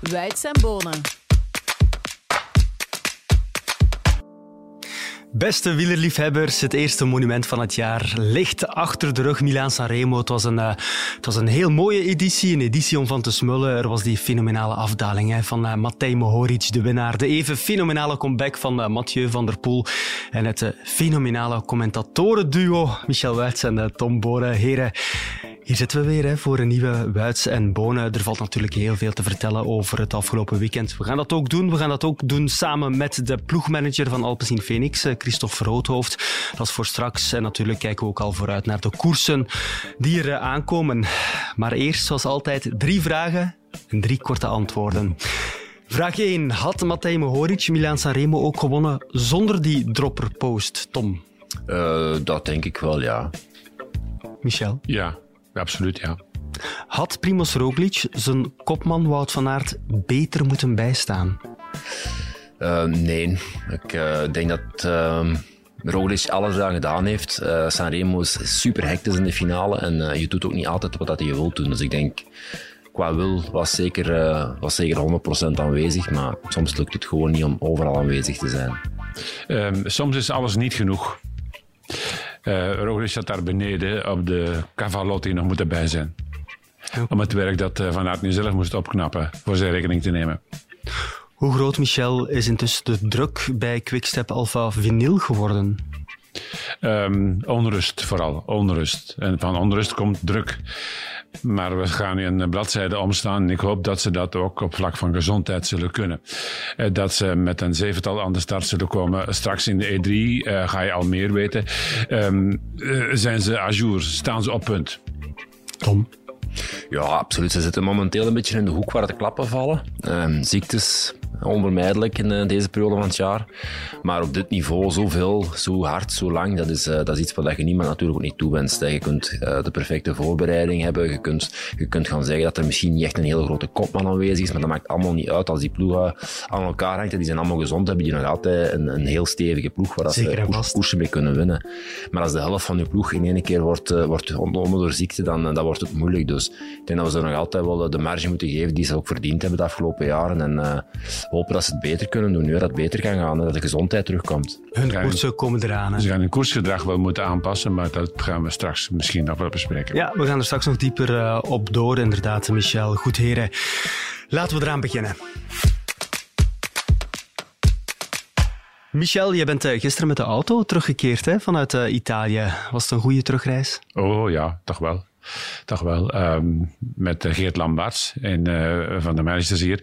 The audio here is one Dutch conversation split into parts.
Weids en Bonen. Beste wielerliefhebbers, het eerste monument van het jaar ligt achter de rug. Milaan Sanremo. Het was, een, uh, het was een heel mooie editie, een editie om van te smullen. Er was die fenomenale afdaling hè, van uh, Matej Mohoric, de winnaar. De even fenomenale comeback van uh, Mathieu van der Poel. En het fenomenale commentatorenduo Michel Wuits en Tom Boren. Heren, hier zitten we weer hè, voor een nieuwe Wuits en Bonen. Er valt natuurlijk heel veel te vertellen over het afgelopen weekend. We gaan dat ook doen. We gaan dat ook doen samen met de ploegmanager van Alpecin Phoenix, Christophe Roodhoofd. Dat is voor straks. En natuurlijk kijken we ook al vooruit naar de koersen die er aankomen. Maar eerst, zoals altijd, drie vragen en drie korte antwoorden. Vraag 1. Had Matej Mohoric Milan Sanremo ook gewonnen zonder die dropperpost, Tom? Uh, dat denk ik wel, ja. Michel? Ja, absoluut, ja. Had Primoz Roglic zijn kopman Wout van Aert beter moeten bijstaan? Uh, nee, ik uh, denk dat uh, Roglic alles aan gedaan heeft. Uh, Sanremo is super hectisch in de finale en je doet ook niet altijd wat je wilt doen. Dus ik denk, qua wil was zeker, was zeker 100% aanwezig, maar soms lukt het gewoon niet om overal aanwezig te zijn. Um, soms is alles niet genoeg. Uh, Roglic zat daar beneden op de Cavalotti nog moeten bij zijn. Om het werk dat Van Aert nu zelf moest opknappen voor zijn rekening te nemen. Hoe groot, Michel, is intussen de druk bij Quickstep Alpha Vinyl geworden? Um, onrust vooral, onrust. En van onrust komt druk. Maar we gaan nu een bladzijde omstaan en ik hoop dat ze dat ook op vlak van gezondheid zullen kunnen. Dat ze met een zevental aan de start zullen komen. Straks in de E3 uh, ga je al meer weten. Um, uh, zijn ze à jour? Staan ze op punt? Tom? Ja, absoluut. Ze zitten momenteel een beetje in de hoek waar de klappen vallen. Um, ziektes, onvermijdelijk in deze periode van het jaar. Maar op dit niveau, zoveel, zo hard, zo lang, dat is, uh, dat is iets wat je niemand natuurlijk ook niet toewenst. Je kunt uh, de perfecte voorbereiding hebben. Je kunt, je kunt gaan zeggen dat er misschien niet echt een hele grote kopman aanwezig is, maar dat maakt allemaal niet uit als die ploegen aan elkaar hangt. Die zijn allemaal gezond, hebben die nog altijd een, een heel stevige ploeg waar ze koers, koersen mee kunnen winnen. Maar als de helft van je ploeg in één keer wordt, wordt ontnomen door ziekte, dan, dan wordt het moeilijk. Dus ik denk dat we ze nog altijd wel de marge moeten geven die ze ook verdiend hebben de afgelopen jaren. En hopen dat ze het beter kunnen doen, nu dat het beter kan gaan en dat de gezondheid terugkomt. Hun koersen komen eraan. Hè? Ze gaan hun koersgedrag wel moeten aanpassen, maar dat gaan we straks misschien nog wel bespreken. Ja, we gaan er straks nog dieper uh, op door, inderdaad, Michel. Goed, heren. Laten we eraan beginnen. Michel, je bent uh, gisteren met de auto teruggekeerd hè, vanuit uh, Italië. Was het een goede terugreis? Oh ja, toch wel toch wel, um, met Geert Lamberts en, uh, van de managers hier.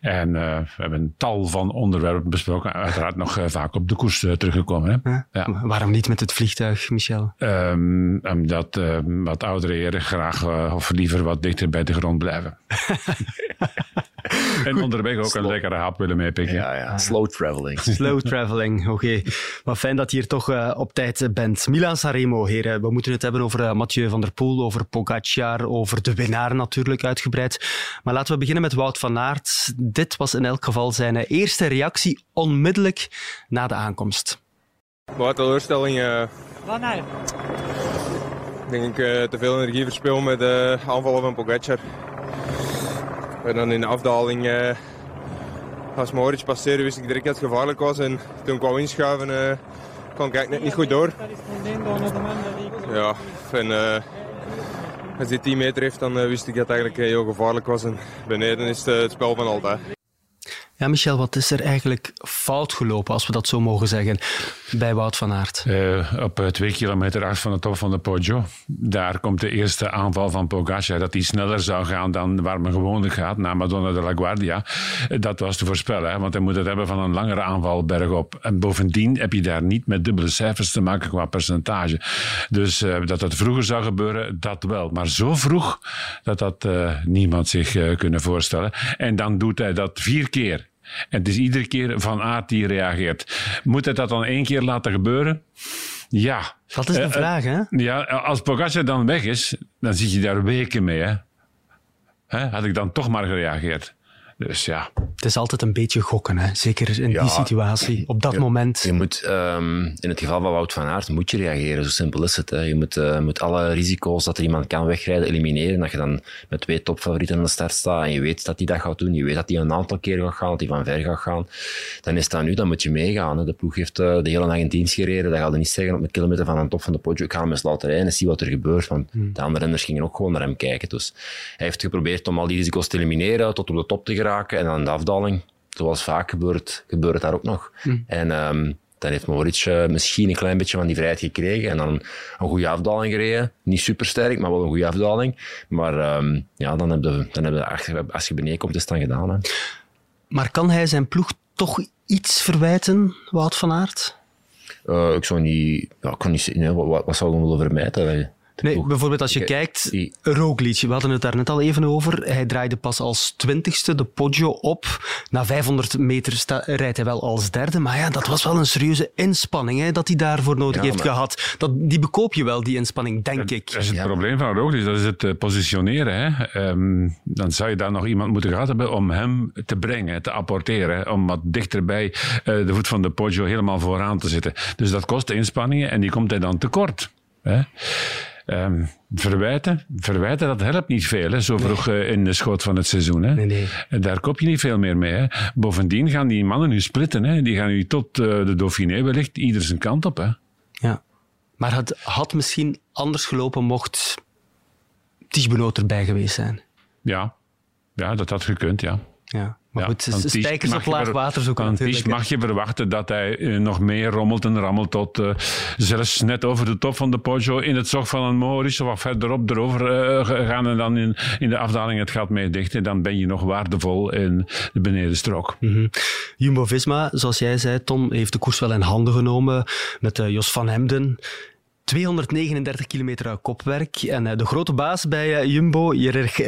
En uh, we hebben een tal van onderwerpen besproken. Uiteraard nog vaak op de koers teruggekomen. Hè? Ja. Ja. Waarom niet met het vliegtuig, Michel? Um, omdat wat oudere heren graag of liever wat dichter bij de grond blijven. En onderweg ook Slow. een lekkere hap willen meepikken. Ja, ja. Slow traveling. Slow traveling, oké. Okay. Maar fijn dat je hier toch uh, op tijd bent. Milan Sanremo, heren. We moeten het hebben over uh, Mathieu van der Poel, over Pogacar, over de winnaar natuurlijk uitgebreid. Maar laten we beginnen met Wout van Aert. Dit was in elk geval zijn eerste reactie onmiddellijk na de aankomst. Wat teleurstelling. Uh... Wat nou? Ik denk ik uh, te veel energie verspil met de uh, aanvallen van Pogacar. En dan in de afdaling, uh, als Moritz passeerde, wist ik direct dat het gevaarlijk was. En toen ik wou inschuiven, uh, kwam ik eigenlijk net niet goed door. Ja, en uh, als die 10 meter heeft, dan wist ik dat het eigenlijk heel gevaarlijk was. En beneden is het, het spel van altijd. Ja, Michel, wat is er eigenlijk fout gelopen, als we dat zo mogen zeggen, bij Wout van Aert? Uh, op twee kilometer af van de top van de Poggio. Daar komt de eerste aanval van Pogacar. Dat hij sneller zou gaan dan waar men gewoonlijk gaat, naar Madonna de la Guardia. Dat was te voorspellen, want hij moet het hebben van een langere aanval bergop. En bovendien heb je daar niet met dubbele cijfers te maken qua percentage. Dus dat dat vroeger zou gebeuren, dat wel. Maar zo vroeg dat dat niemand zich kunnen voorstellen. En dan doet hij dat vier keer. En het is iedere keer Van Aert die reageert. Moet hij dat dan één keer laten gebeuren? Ja. Dat is de uh, vraag, hè? Ja, als Pogacar dan weg is, dan zit je daar weken mee, hè? hè? Had ik dan toch maar gereageerd. Dus ja, Het is altijd een beetje gokken, hè? zeker in die situatie, op dat moment. Je moet, um, in het geval van Wout van Aert, moet je reageren. Zo simpel is het. Hè. Je moet, uh, moet alle risico's dat er iemand kan wegrijden elimineren. Dat je dan met twee topfavorieten aan de start staat en je weet dat hij dat gaat doen. Je weet dat hij een aantal keer gaat gaan, dat hij van ver gaat gaan. Dan is dat nu, dan moet je meegaan. Hè. De ploeg heeft uh, de hele dag in dienst gereden. Dat gaat er niet zeggen op een kilometer van een top van de Poggio. Ik ga hem eens laten rijden en zie wat er gebeurt. Want hmm. de andere renners gingen ook gewoon naar hem kijken. Dus hij heeft geprobeerd om al die risico's te elimineren, tot op de top te geraken. En dan de afdaling, zoals vaak gebeurt, gebeurt daar ook nog. Hmm. En um, dan heeft Moritz uh, misschien een klein beetje van die vrijheid gekregen en dan een goede afdaling gereden. Niet super sterk, maar wel een goede afdaling. Maar um, ja, dan heb je, dan heb je, als je beneden komt, is het dan gedaan. Hè. Maar kan hij zijn ploeg toch iets verwijten, Wout van Aert? Uh, ik zou niet, ja, ik kan niet nee, wat, wat zou ik willen vermijden? Nee, bijvoorbeeld als je kijkt, Roglic, we hadden het daar net al even over, hij draaide pas als twintigste de Poggio op. Na 500 meter rijdt hij wel als derde, maar ja, dat was wel een serieuze inspanning hè, dat hij daarvoor nodig heeft gehad. Dat, die bekoop je wel, die inspanning, denk ik. Dat is het probleem van Roglic, dat is het uh, positioneren. Hè. Um, dan zou je daar nog iemand moeten gehad hebben om hem te brengen, te apporteren, om wat dichterbij uh, de voet van de Poggio helemaal vooraan te zitten. Dus dat kost inspanningen en die komt hij dan tekort. Hè. Um, verwijten, verwijten, dat helpt niet veel, hè, zo vroeg uh, in de schoot van het seizoen. Hè. Nee, nee. Daar kop je niet veel meer mee. Hè. Bovendien gaan die mannen nu splitten. Hè. Die gaan nu tot uh, de Dauphiné wellicht ieder zijn kant op. Hè. Ja, maar het had misschien anders gelopen mocht Ties erbij geweest zijn. Ja. ja, dat had gekund, ja. Ja. Maar ja, goed, spijkers op laag water zoeken natuurlijk. mag je verwachten dat hij uh, nog meer rommelt en rammelt tot uh, zelfs net over de top van de Poggio in het zog van een Moris of wat verderop erover uh, gaan en dan in, in de afdaling het gaat mee dichten. Dan ben je nog waardevol in de benedenstrook. Mm -hmm. Jumbo-Visma, zoals jij zei, Tom, heeft de koers wel in handen genomen met Jos van Hemden. 239 kilometer kopwerk. En eh, de grote baas bij eh, Jumbo,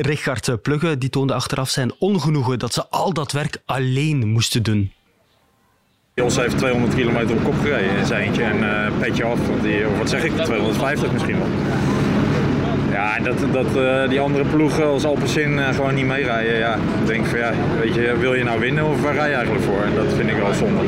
Richard Plugge, die toonde achteraf zijn ongenoegen dat ze al dat werk alleen moesten doen. Jos heeft 200 kilometer op kop gereden in zijn eentje en uh, petje af, die, wat zeg ik, 250 misschien wel. Ja, en dat, dat die andere ploegen als Alpecin uh, gewoon niet meerijden, ja, ik denk van ja, weet je, wil je nou winnen of waar rij je eigenlijk voor? En dat vind ik wel zonde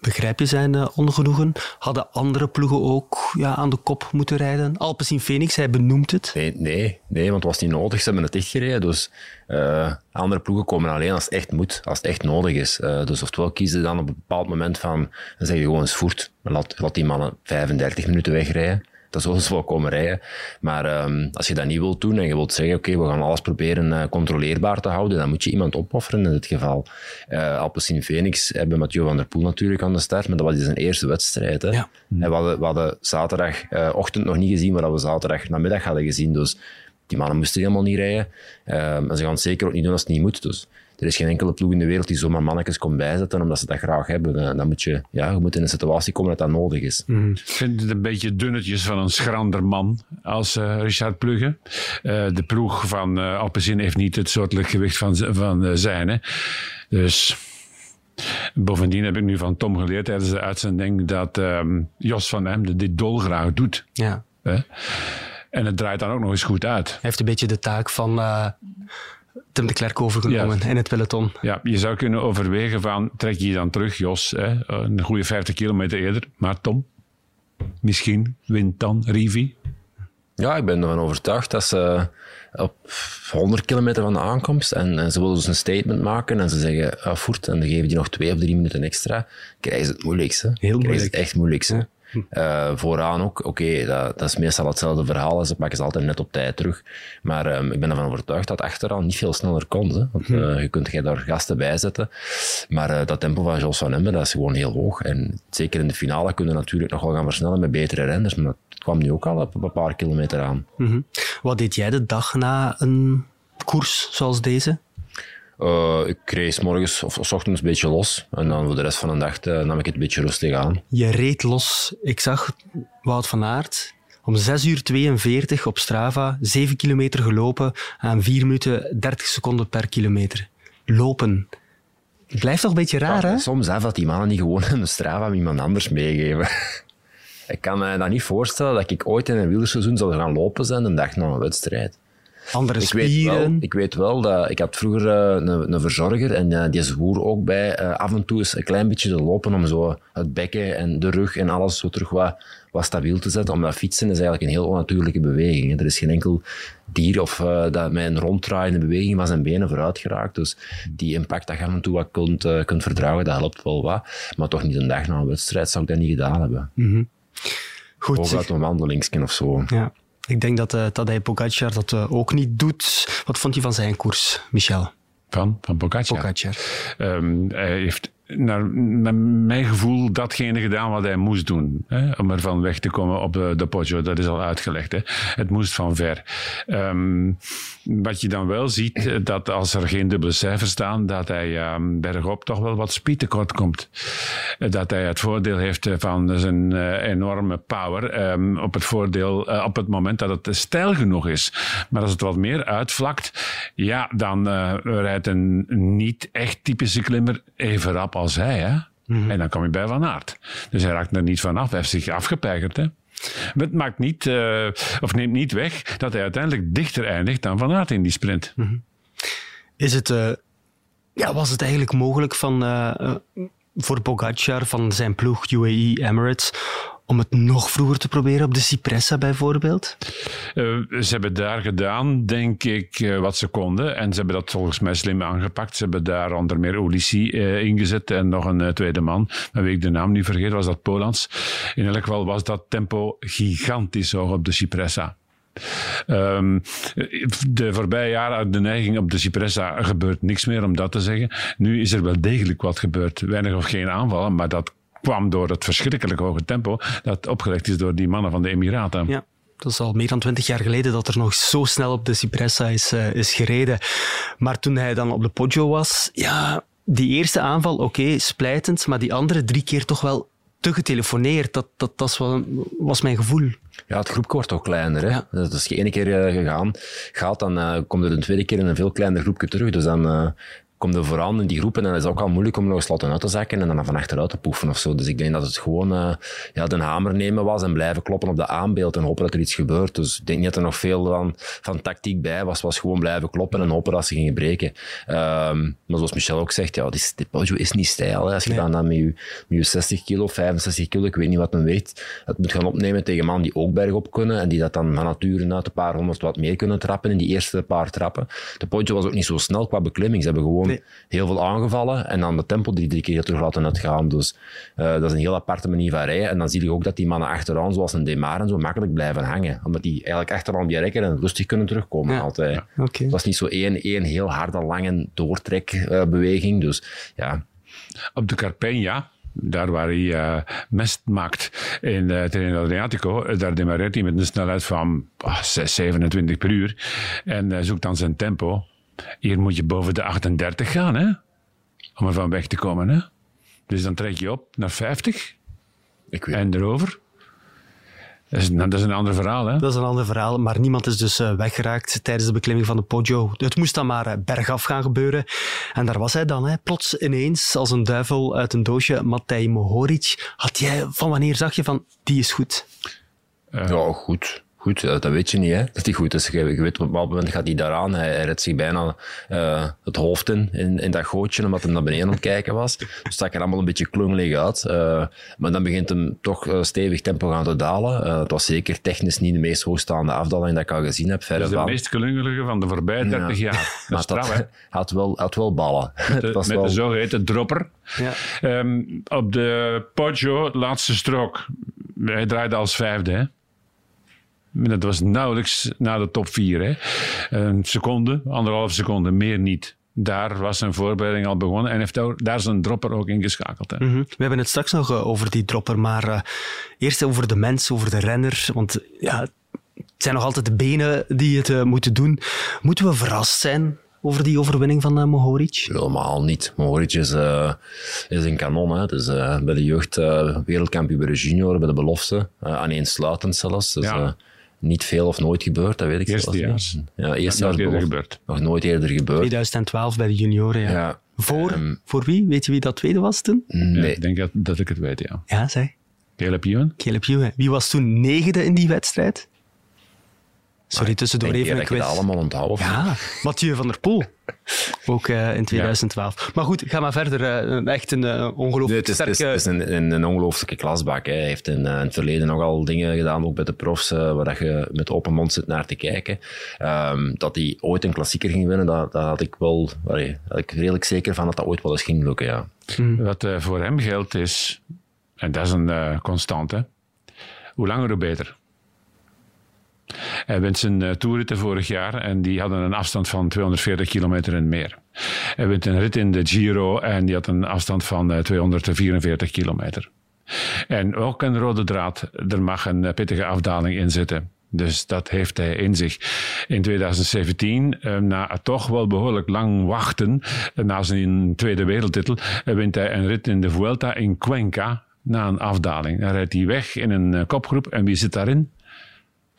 begrijp je zijn uh, ongenoegen? Hadden andere ploegen ook ja, aan de kop moeten rijden? Alpecin Phoenix, hij benoemt het. Nee, nee, nee want het was niet nodig. Ze hebben het echt gereden. Dus uh, andere ploegen komen alleen als het echt moet, als het echt nodig is. Uh, dus oftewel kiezen dan op een bepaald moment van, dan zeg je gewoon eens voert. Laat, laat die mannen 35 minuten wegrijden dat ze wel komen rijden. Maar um, als je dat niet wilt doen en je wilt zeggen, oké, okay, we gaan alles proberen uh, controleerbaar te houden, dan moet je iemand opofferen in dit geval. Uh, Alpecin Phoenix hebben Mathieu van der Poel natuurlijk aan de start, maar dat was zijn eerste wedstrijd. Hè. Ja. En we hadden, we hadden zaterdagochtend uh, nog niet gezien, maar we zaterdag namiddag hadden gezien. Dus die mannen moesten helemaal niet rijden. Um, en ze gaan het zeker ook niet doen als het niet moet. Dus er is geen enkele ploeg in de wereld die zomaar mannetjes komt bijzetten omdat ze dat graag hebben. Dan moet je, ja, je moet in een situatie komen dat dat nodig is. Mm. Ik vind het een beetje dunnetjes van een schrander man als uh, Richard Plugge. Uh, de ploeg van uh, Alpecin heeft niet het soortelijk gewicht van, van zijn. Hè. Dus... Bovendien heb ik nu van Tom geleerd tijdens de uitzending dat um, Jos van Emden dit dolgraag doet. Ja. En het draait dan ook nog eens goed uit. Hij heeft een beetje de taak van uh, Tim de Klerk overgenomen in het peloton. Ja, je zou kunnen overwegen van, trek je dan terug, Jos, hè, een goede 50 kilometer eerder. Maar Tom, misschien wint dan Rivi? Ja, ik ben ervan overtuigd dat ze op 100 kilometer van de aankomst en, ze willen dus een statement maken en ze zeggen, ah, voert, en dan geven die nog twee of drie minuten extra, krijgen ze het moeilijkste. Heel moeilijk. Krijgen ze het echt moeilijkste. Uh, vooraan ook, oké, dat, dat, is meestal hetzelfde verhaal. Ze pakken ze altijd net op tijd terug. Maar um, ik ben ervan overtuigd dat achteraan niet veel sneller kon. Hè? Want uh, je kunt daar gasten bij zetten. Maar uh, dat tempo van Jos van Emmen, dat is gewoon heel hoog. En zeker in de finale kunnen we natuurlijk nog wel gaan versnellen met betere renners. Maar dat kwam nu ook al op een paar kilometer aan. -hmm. Wat deed jij de dag na een koers zoals deze? Uh, ik kreeg morgens of, of ochtends een beetje los. En dan voor de rest van de dag uh, nam ik het een beetje rustig aan. Je reed los. Ik zag Wout van Aert om 6 uur 42 op Strava, 7 kilometer gelopen aan 4 minuten 30 seconden per kilometer. Lopen. Blijft toch een beetje raar, ja, hè? Soms hè, dat die mannen niet gewoon een Strava aan iemand anders meegeven. ik kan me dat niet voorstellen dat ik ooit in een wielerseizoen zou gaan lopen zijn de dag na een wedstrijd. Andere Ik weet, spieren. wel, ik weet wel dat ik had vroeger eh, een, een verzorger en eh, die zwoer ook bij eh, af en toe eens een klein beetje te lopen om zo het bekken en de rug en alles zo terug wat, wat stabiel te zetten. Omdat fietsen is eigenlijk een heel onnatuurlijke beweging. hè. Er is geen enkel dier of dat met een ronddraaiende beweging van zijn benen vooruit geraakt. Dus die impact dat je af en toe wat kunt, kunt verdragen, dat helpt wel wat. Maar toch niet een dag na een wedstrijd zou ik dat niet gedaan hebben. Goed. Ook uit een wandelingsken of zo. Ja. Ik denk dat uh, Tadej Pogacar dat eh, ook niet doet. Wat vond je van zijn koers, Michel? Van, van Pogacar. Pogacar. Ehm, hij heeft naar, mijn gevoel datgene gedaan wat hij moest doen. Hè, om ervan weg te komen op de, de. Dat is al uitgelegd. Hè. Het moest van ver. Ehm, wat je dan wel ziet, eh, dat als er geen dubbele cijfers staan, dat hij ehm, bergop toch wel wat speed tekort komt. Eh, Dat hij het voordeel heeft eh, van zijn enorme power ehm, op, het voordeel, op het moment dat het stijl genoeg is. Maar als het wat meer uitvlakt, ja, dan rijdt een niet echt typische klimmer even rap als hij. Hè? En dan kom je bij Van Aert. Dus hij raakt er niet vanaf. Hij heeft zich afgepeigerd. Hè? Maar het maakt niet, eh, of neemt niet weg dat hij uiteindelijk dichter eindigt dan Van Aert in die sprint. Is het, eh, ja, was het eigenlijk mogelijk van, eh, voor Pogacar van zijn ploeg UAE Emirates om het nog vroeger te proberen op de Cipressa bijvoorbeeld? Eh, ze hebben daar gedaan, denk ik, eh, wat ze konden. En ze hebben dat volgens mij slim aangepakt. Ze hebben daar onder meer Ulissi eh, ingezet en nog een tweede man. Maar ik de naam niet vergeet, was dat Polans. In elk geval was dat tempo gigantisch hoog op de Cipressa. Ehm, de voorbije jaren had de neiging op de Cipressa gebeurt niks meer, om dat te zeggen. Nu is er wel degelijk wat gebeurd. Weinig of geen aanvallen, maar dat kwam door het verschrikkelijk hoge tempo dat opgelegd is door die mannen van de Emiraten. Ja. Dat is al meer dan twintig jaar geleden dat er nog zo snel op de Cipressa is, eh, is gereden. Maar toen hij dan op de Poggio was, ja, die eerste aanval, oké, splijtend, maar die andere drie keer toch wel te getelefoneerd. Dat, dat, dat was, wel, was mijn gevoel. Ja, het groepje wordt ook kleiner. Hè? Ja. Dus als je één keer eh, gegaan gaat, dan eh, komt er een tweede keer in een veel kleiner groepje terug. Dus dan eh komt er vooraan in die groep en dan is het ook al moeilijk om nog eens laten uit te zakken en dan van achteruit te poefen of zo. Dus ik denk dat het gewoon eh, ja, de hamer nemen was en blijven kloppen op de aanbeeld en hopen dat er iets gebeurt. Dus ik denk niet dat er nog veel van, van tactiek bij was. Was gewoon blijven kloppen en hopen dat ze gingen breken. Ehm, maar zoals Michel ook zegt, ja, die Poggio is niet stijl. Hè. Als je Nee. dan, dan met, je, met je 60 kilo, 65 kilo, ik weet niet wat men weegt, het moet gaan opnemen tegen mannen die ook bergop kunnen en die dat dan van nature uit een paar honderd wat meer kunnen trappen in die eerste paar trappen. De Poggio was ook niet zo snel qua beklimming. Ze hebben gewoon Nee. heel veel aangevallen en dan de tempo die drie keer terug laten uitgaan. Dus eh, dat is een heel aparte manier van rijden. En dan zie je ook dat die mannen achteraan, zoals een Demar en zo, makkelijk blijven hangen. Omdat die eigenlijk achteraan die rekken en rustig kunnen terugkomen Ja. altijd. Het was niet zo één, één heel harde, lange doortrekbeweging. dus ja, Op de Carpegna, daar waar hij eh, mest maakt in uh, Terreno Adriatico, eh, daar demareert hij met een snelheid van ah, 6, 27 per uur en eh, zoekt dan zijn tempo. Hier moet je boven de 38 gaan, hè? Om er van weg te komen, hè? Dus dan trek je op naar 50 ik weet en erover. Dat is, dat is een ander verhaal, hè? Dat is een ander verhaal, maar niemand is dus eh, weggeraakt tijdens de beklimming van de Poggio. Het moest dan maar eh, bergaf gaan gebeuren. En daar was hij dan, hè, plots ineens, als een duivel uit een doosje, Matej Mohoric. Had jij, van wanneer zag je van, die is goed? Ja, goed. Goed, dat weet je niet, hè. Dat hij goed is. Je, weet, op een bepaald moment gaat hij daaraan. Hij, hij redt zich bijna uh, het hoofd in, in, in, dat gootje, omdat hij naar beneden aan het kijken was. Dus dat er allemaal een beetje klungelig uit. Uh, maar dan begint hem toch uh, stevig tempo gaan te dalen. Uh, het was zeker technisch niet de meest hoogstaande afdaling dat ik al gezien heb. Dat is de van. meest klungelige van de voorbije 30 ja. jaar. maar dat had, had, wel, had wel ballen. Met de, met wel... de zogeheten dropper. Ja. Um, op de Poggio, laatste strook. Hij draaide als vijfde, hè. Dat was nauwelijks na de top 4. Hè. Een seconde, anderhalf seconde, meer niet. Daar was zijn voorbereiding al begonnen en heeft daar zijn dropper ook ingeschakeld. Hè. Mm -hmm. We hebben het straks nog uh, over die dropper, maar uh, eerst over de mens, over de renner. Want ja, het zijn nog altijd de benen die het uh, moeten doen. Moeten we verrast zijn over die overwinning van uh, Mohoric? Helemaal niet. Mohoric is, uh, is een kanon. Hè. Dus, uh, bij de jeugd wereldkampioen bij de junior, bij de belofte. aaneensluitend zelfs. Dus, ja. Niet veel of nooit gebeurd, dat weet ik eerste zelfs niet. Ja, eerste jaar eerder gebeurd. Nog nooit eerder gebeurd. 2012 bij de junioren, ja. ja voor, um, voor wie? Weet je wie dat tweede was toen? Nee. Ja, ik denk dat, dat, ik het weet, ja. Ja, zeg. Caleb Ewan. Caleb Ewan. Wie was toen negende in die wedstrijd? Sorry, tussendoor even een quiz. allemaal onthouden. Ja, Mathieu van der Poel. Ook uh, in 2012. Maar goed, ga maar verder. Uh, echt een uh, ongelooflijk nee, sterke... Het is, het is een, een, een, ongelooflijke klasbak. Hè. Hij heeft in, in, het verleden nogal dingen gedaan, ook bij de profs, waar dat je met open mond zit naar te kijken. Um, dat hij ooit een klassieker ging winnen, dat, dat had ik wel... Allee, had ik redelijk zeker van dat dat ooit wel eens ging lukken, ja. Hmm. Wat voor hem geldt is, en dat is een constante, hoe langer hoe beter. Hij wint zijn uh, toerritten vorig jaar en die hadden een afstand van 240 kilometer en meer. Hij wint een rit in de Giro en die had een afstand van uh, eh, 244 kilometer. En ook een rode draad, er mag een uh, pittige afdaling in zitten. Dus dat heeft hij in zich. In 2017, na toch wel behoorlijk lang wachten, na zijn tweede wereldtitel, wint hij een rit in de Vuelta in Cuenca na een afdaling. Dan rijdt hij weg in een kopgroep en wie zit daarin?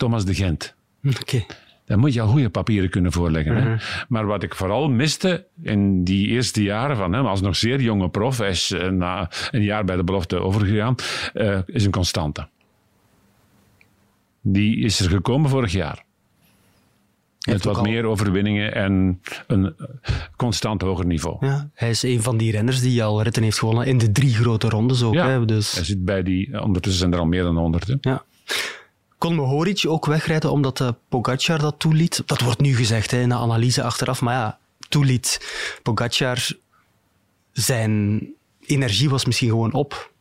Thomas de Gent. Oké. Dan moet je al goede papieren kunnen voorleggen. hè? Mhm. Maar wat ik vooral miste in die eerste jaren van hem, als nog zeer jonge prof, hij is uh, na een jaar bij de belofte overgegaan, uh, is een constante. Die is er gekomen vorig jaar. Met wat meer overwinningen en een constant hoger niveau. Ja, hij is een van die renners die al ritten heeft gewonnen in de drie grote rondes ook. Ja, hè, dus... hij zit bij die, ondertussen zijn er al meer dan honderd. Ja. Kon Mohoric ook wegrijden omdat uh, Pogacar dat toeliet? Dat wordt nu gezegd hè, in de analyse achteraf, maar ja, toeliet. Pogacar, zijn energie was misschien gewoon op.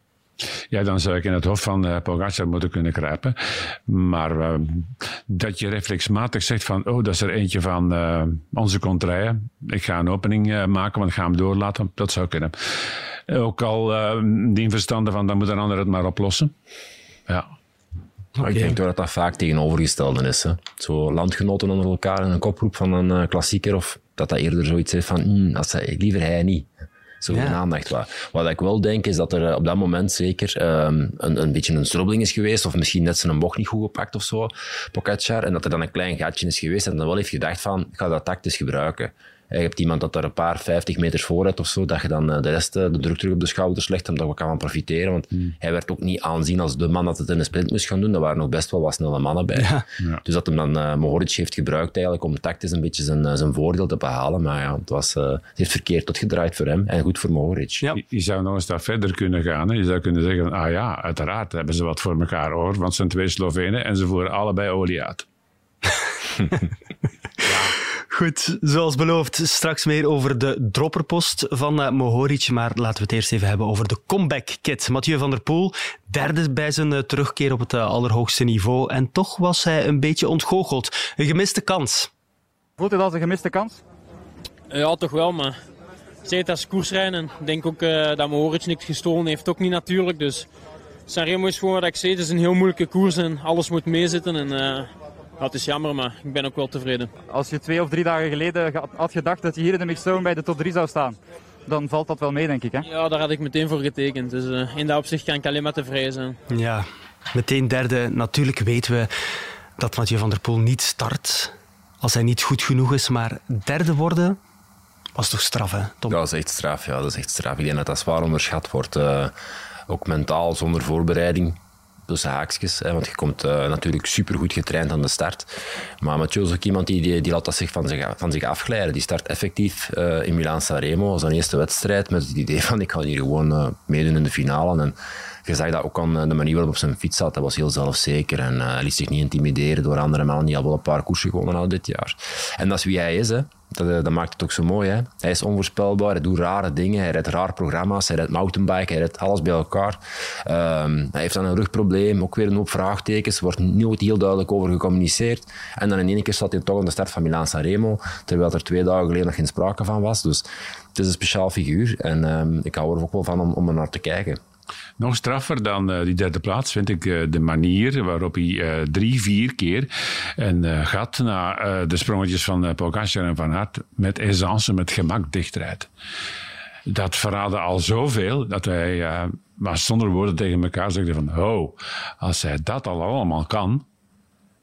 Ja, dan zou ik in het hoofd van uh, Pogacar moeten kunnen kruipen. Maar uh, dat je reflexmatig zegt van, oh, dat is er eentje van onze contraien. Ik ga een opening maken, want ik ga hem doorlaten. Dat zou kunnen. Ook al die verstanden van, dan moet een ander het maar oplossen. Ja. Okay. Ik denk dat dat vaak tegenovergestelde is. Hè. Zo landgenoten onder elkaar in een koproep van een uh, klassieker, of dat dat eerder zoiets is van, mm, als hij, liever hij niet. Zo ja. aandacht. Wat, wat ik wel denk, is dat er eh, op dat moment zeker um, een, een beetje een strobbeling is geweest, of misschien net zijn bocht niet goed gepakt of zo, Pogacar, en dat er dan een klein gatje is geweest, en dan wel heeft gedacht van, ik ga dat tactisch gebruiken. Je hebt iemand dat er een paar 50 meter voor hebt of zo, dat je dan eh, de rest de druk terug op de schouders legt, omdat we kan profiteren. Want hmm. hij werd ook niet aanzien als de man dat het in een sprint moest gaan doen. Er waren nog best wel wat snelle mannen bij. Ja. Dus dat hem dan uh, Mohoric heeft gebruikt eigenlijk om tactisch een beetje zijn, zijn voordeel te behalen. Maar ja, het, was, uh, het heeft verkeerd tot gedraaid voor hem en goed voor Mohoric. Ja. Je, je, zou nog een stap verder kunnen gaan. Hè. Je zou kunnen zeggen, ah ja, uiteraard hebben ze wat voor elkaar over, want het zijn twee Slovenen en ze voeren allebei olie uit. Goed, zoals beloofd, straks meer over de dropperpost van uh, Mohoric. Maar laten we het eerst even hebben over de comeback-kit. Mathieu van der Poel, derde bij zijn uh, terugkeer op het uh, allerhoogste niveau. En toch was hij een beetje ontgoocheld. Een gemiste kans. Voelt het als een gemiste kans? Ja, toch wel, maar zeker als koersrijden. Ik denk ook dat Mohoric niks gestolen heeft, ook niet natuurlijk. Dus Sanremo is gewoon wat ik zei, het is een heel moeilijke koers en alles moet meezitten. En ja, het is jammer, maar ik ben ook wel tevreden. Als je twee of drie dagen geleden had gedacht dat je hier in de mixzone bij de top 3 zou staan, dan valt dat wel mee, denk ik. Hè? Ja, daar had ik meteen voor getekend. Dus uh, in dat opzicht kan ik alleen maar tevreden zijn. Ja, meteen derde. Natuurlijk weten we dat Mathieu van der Poel niet start als hij niet goed genoeg is. Maar derde worden was toch straf, hè, Tom? Ja, dat is echt straf. Ja, dat is echt straf. Ik denk dat dat zwaar onderschat wordt. Uh, ook mentaal, zonder voorbereiding tussen haakjes. Want je komt uh, natuurlijk supergoed getraind aan de start. Maar Mathieu is ook iemand die, die, laat dat zich van, zich van zich afglijden. Die start effectief uh, in Milaan-Sanremo als een eerste wedstrijd met het idee van ik ga hier gewoon uh, meedoen in de finale. En je zag dat ook aan de manier waarop op zijn fiets zat. Hij was heel zelfzeker en liet zich niet intimideren door andere mannen die al wel een paar koersen gewonnen hadden dit jaar. En dat is wie hij is. Hè. Dat, eh, dat, maakt het ook zo mooi. Hè? Hij is onvoorspelbaar, hij doet rare dingen, hij rijdt rare programma's, hij rijdt mountainbike, hij rijdt alles bij elkaar. Um, hij heeft dan een rugprobleem, ook weer een hoop vraagtekens, wordt nooit heel duidelijk over gecommuniceerd. En dan in één keer staat hij toch aan de start van Milaan Sanremo, terwijl er twee dagen geleden nog geen sprake van was. Dus het is een speciaal figuur en um, ik hou er ook wel van om, om er naar te kijken. Nog straffer dan uh, die derde plaats vind ik uh, de manier waarop hij uh, drie, vier keer een gat na de sprongetjes van Pogacar en Van Aert met aisance, met gemak dichtrijdt. Dat verraadde al zoveel dat wij maar zonder woorden tegen elkaar zeggen van ho, als hij dat al allemaal kan,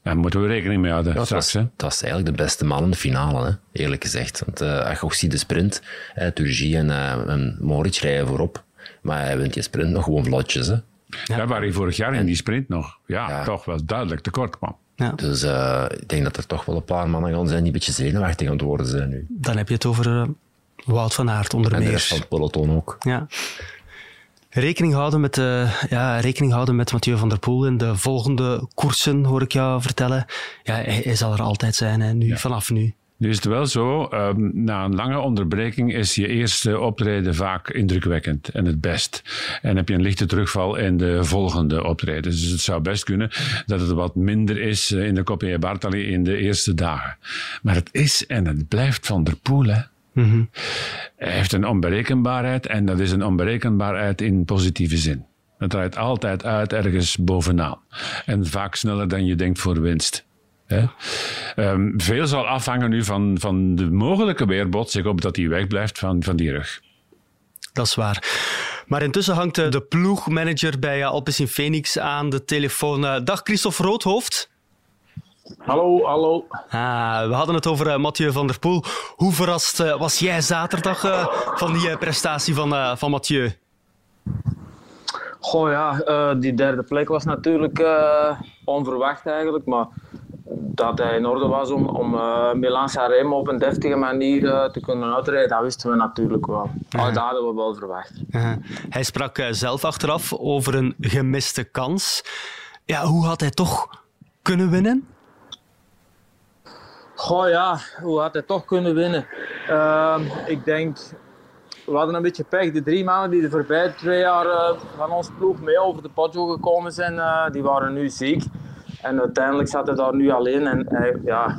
dan moeten we rekening mee houden ja, straks. Dat, was, dat eigenlijk de beste man in de finale, hè, eerlijk gezegd. Want als je ook ziet de sprint, Turgie en, en Moritz rijden voorop. Maar hij wint je sprint nog gewoon vlotjes. Hè? Ja, waar hij vorig jaar in die sprint nog ja, toch wel duidelijk tekort kwam. Ja. Dus uh, ik denk dat er toch wel een paar mannen gaan zijn die een beetje zenuwachtig aan het worden zijn nu. Dan heb je het over uh, Wout van Aert onder en meer. En de rest van het peloton ook. Ja. Rekening houden met, uh, ja, rekening houden met Mathieu van der Poel in de volgende koersen, hoor ik jou vertellen. Ja, hij, hij zal er altijd zijn, hè, nu, ja. vanaf nu. Nu is het wel zo, um, na een lange onderbreking is je eerste optreden vaak indrukwekkend en het best. En heb je een lichte terugval in de volgende optredens. Dus het zou best kunnen dat het wat minder is in de Copé Bartali in de eerste dagen. Maar het is en het blijft Van der Poel, hè. Mm -hmm. Hij heeft een onberekenbaarheid en dat is een onberekenbaarheid in positieve zin. Het draait altijd uit ergens bovenaan. En vaak sneller dan je denkt voor winst. Um, veel zal afhangen nu van, van de mogelijke weerbots. Ik hoop dat hij wegblijft van, van die rug. Dat is waar. Maar intussen hangt de ploegmanager bij Alpecin Phoenix aan de telefoon. Dag Christophe Roodhoofd. Hallo, hallo. Ah, we hadden het over uh, Mathieu van der Poel. Hoe verrast uh, was jij zaterdag uh, van die prestatie van, van Mathieu? Goh ja, die derde plek was natuurlijk onverwacht eigenlijk. Maar dat hij in orde was om, om uh, Milan Sanremo op een deftige manier uh, te kunnen uitrijden, dat wisten we natuurlijk wel. Uh -huh. Dat hadden we wel verwacht. -huh. Hij sprak zelf achteraf over een gemiste kans. Ja, hoe had hij toch kunnen winnen? Goh ja, hoe had hij toch kunnen winnen? Ehm, ik denk, we hadden een beetje pech. De drie mannen die de voorbije twee jaar van ons ploeg mee over de Poggio gekomen zijn, die waren nu ziek. En uiteindelijk zat hij daar nu alleen en hij, ja,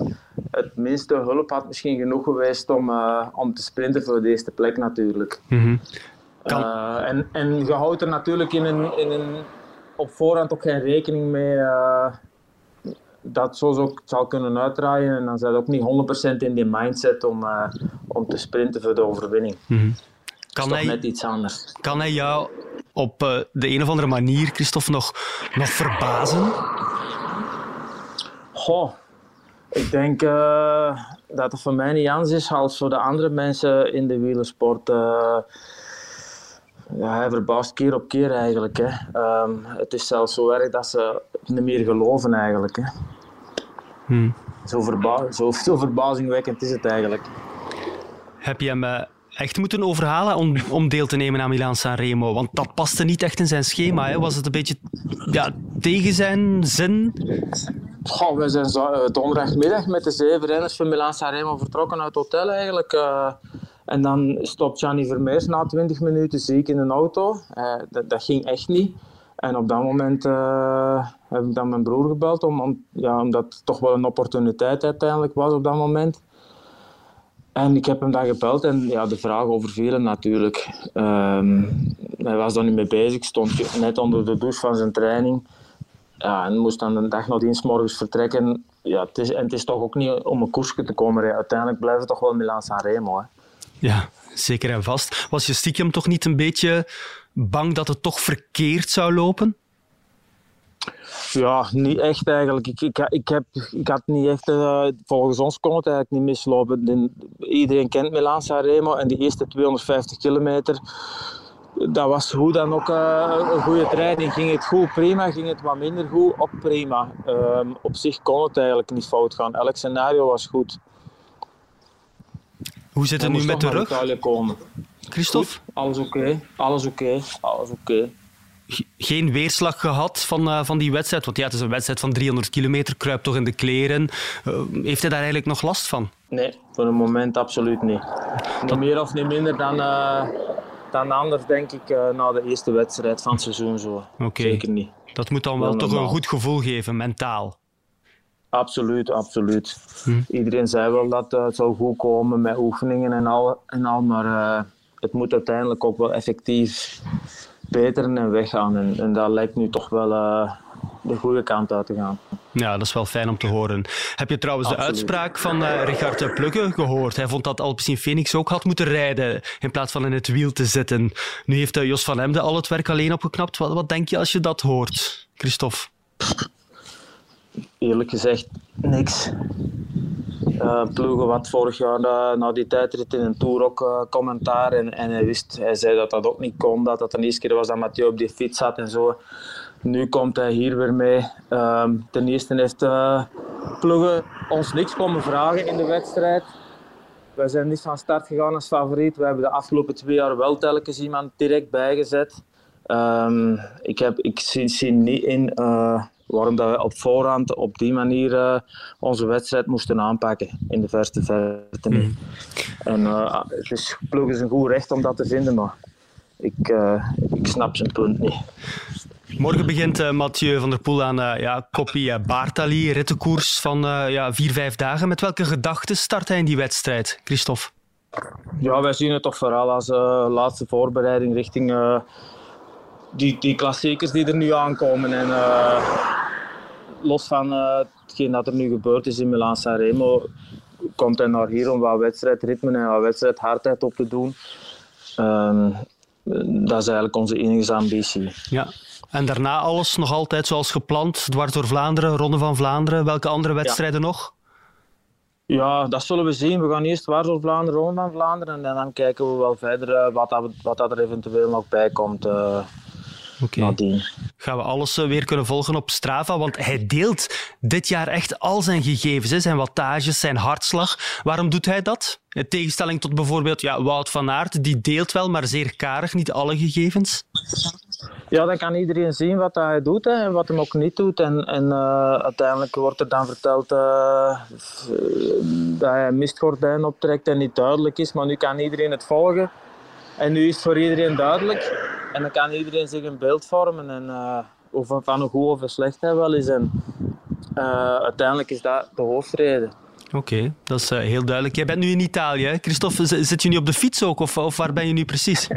het minste hulp had misschien genoeg geweest om, uh, om te sprinten voor de eerste plek natuurlijk. Mm -hmm. kan... uh, en, en je houdt er natuurlijk in een, in een, op voorhand ook geen rekening mee uh, dat zo ook zal kunnen uitdraaien. En dan zit ook niet 100% in die mindset om, om te sprinten voor de overwinning. Mm -hmm. Kan hij, net iets anders. Kan hij jou op de een of andere manier, Christophe, nog, nog verbazen? Goh, ik denk uh, dat het voor mij niet anders is als voor de andere mensen in de wielersport. Uh, ja, hij verbaast keer op keer eigenlijk. Hè. Um, het is zelfs zo erg dat ze niet meer geloven eigenlijk. Hè. Hmm. Zo, verba zo, zo, verbazingwekkend is het eigenlijk. Heb je hem echt moeten overhalen om, om deel te nemen aan Milaan Sanremo? Want dat paste niet echt in zijn schema. Hè? Was het een beetje ja, tegen zijn zin? We zijn zo, donderdagmiddag met de zeven renners van Milaan Sanremo vertrokken uit het hotel eigenlijk. Uh, en dan stopt Gianni Vermeers na 20 minuten ziek in een auto. Uh, dat, ging echt niet. En op dat moment heb ik dan mijn broer gebeld, om, om, ja, omdat het toch wel een opportuniteit uiteindelijk was op dat moment. En ik heb hem dan gebeld en ja, de vraag overviel hem natuurlijk. Um, hij was daar niet mee bezig, stond net onder de douche van zijn training. Ja, en moest dan een dag nadien morgens vertrekken. Ja, het is, en het is toch ook niet om een koersje te komen. Ja, uiteindelijk blijft het toch wel Milaan Sanremo. Hè. Ja, zeker en vast. Was je stiekem toch niet een beetje bang dat het toch verkeerd zou lopen? Ja, niet echt eigenlijk. Ik, ik, ik, heb, ik had niet echt, uh, volgens ons kon het eigenlijk niet mislopen. De, iedereen kent Milaan Sanremo en die eerste 250 kilometer, dat was hoe dan ook uh, een goede training. Ging het goed, prima. Ging het wat minder goed, ook prima. Um, op zich kon het eigenlijk niet fout gaan. Elk scenario was goed. Hoe zit het nu met de rug? Komen. Christophe? Goed, alles oké, okay. alles oké, okay. alles oké. Okay. Geen weerslag gehad van, uh, van die wedstrijd? Want ja, het is een wedstrijd van 300 kilometer, kruipt toch in de kleren. Uh, heeft hij daar eigenlijk nog last van? Nee, voor een moment absoluut niet. Niet Dat... meer of niet minder dan, uh, dan anders, denk ik, na de eerste wedstrijd van het seizoen. Zo. Okay. Zeker niet. Dat moet dan wel, wel toch normaal. een goed gevoel geven, mentaal? Absoluut, absoluut. Hm. Iedereen zei wel dat het zou goed komen met oefeningen en al, en al maar het moet uiteindelijk ook wel effectief beteren en weggaan. En, en dat lijkt nu toch wel uh, de goede kant uit te gaan. Ja, dat is wel fijn om te horen. Heb je trouwens Absoluut. de uitspraak van uh, Richard Plugge gehoord? Hij vond dat Alpecin Phoenix ook had moeten rijden in plaats van in het wiel te zitten. Nu heeft uh, Jos van Emden al het werk alleen opgeknapt. Wat, wat denk je als je dat hoort, Christophe? Eerlijk gezegd, niks. Uh, ploegen wat vorig jaar na, na die tijdrit in een Tour ook uh, commentaar en, en hij wist, hij zei dat dat ook niet kon, dat dat de eerste keer was dat Mathieu op die fiets zat en zo. nu komt hij hier weer mee. Ehm, ten eerste heeft Ploegen ons niks komen vragen in de wedstrijd. Wij zijn niet van start gegaan als favoriet. We hebben de afgelopen twee jaar wel telkens iemand direct bijgezet. Um, ik, heb, ik zie, zie niet in waarom dat we op voorhand op die manier uh, onze wedstrijd moesten aanpakken in de verste verte. Mm. En uh, het is, ploeg is een goed recht om dat te vinden, maar ik, ik snap zijn punt niet. Morgen begint Mathieu van der Poel aan ja, Koppie uh, Bartali, rittenkoers van ja, vier, vijf dagen. Met welke gedachten start hij in die wedstrijd, Christophe? Ja, wij zien het toch vooral als laatste voorbereiding richting die, die klassiekers die er nu aankomen. En los van hetgeen dat er nu gebeurd is in Milan Sanremo, komt hij naar hier om wat wedstrijdritme en wat wedstrijdhardheid op te doen. Um, dat is eigenlijk onze enige ambitie. Ja, en daarna alles nog altijd zoals gepland, dwars door Vlaanderen, Ronde van Vlaanderen. Welke andere wedstrijden ja. nog? Ja, dat zullen we zien. We gaan eerst dwars door Vlaanderen, Ronde van Vlaanderen. En dan kijken we wel verder uh, wat, dat, wat dat er eventueel nog bij komt. Uh, Oké. Gaan we alles uh, weer kunnen volgen op Strava? Want hij deelt dit jaar echt al zijn gegevens, zijn wattages, zijn hartslag. Waarom doet hij dat? In tegenstelling tot bijvoorbeeld ja, Wout van Aert, die deelt wel, maar zeer karig, niet alle gegevens. Ja, dan kan iedereen zien wat hij doet hè, en wat hij ook niet doet. En, en uh, uiteindelijk wordt er dan verteld uh, dat hij een mistgordijn optrekt en niet duidelijk is. Maar nu kan iedereen het volgen. En nu is het voor iedereen duidelijk. En dan kan iedereen zich een beeld vormen. En, uh, van hoe goed of slecht hij wel is. En uiteindelijk is dat de hoofdreden. Oké, okay, dat is uh, heel duidelijk. Jij bent nu in Italië, hè? Christophe. Zit je nu op de fiets ook, of, of waar ben je nu precies?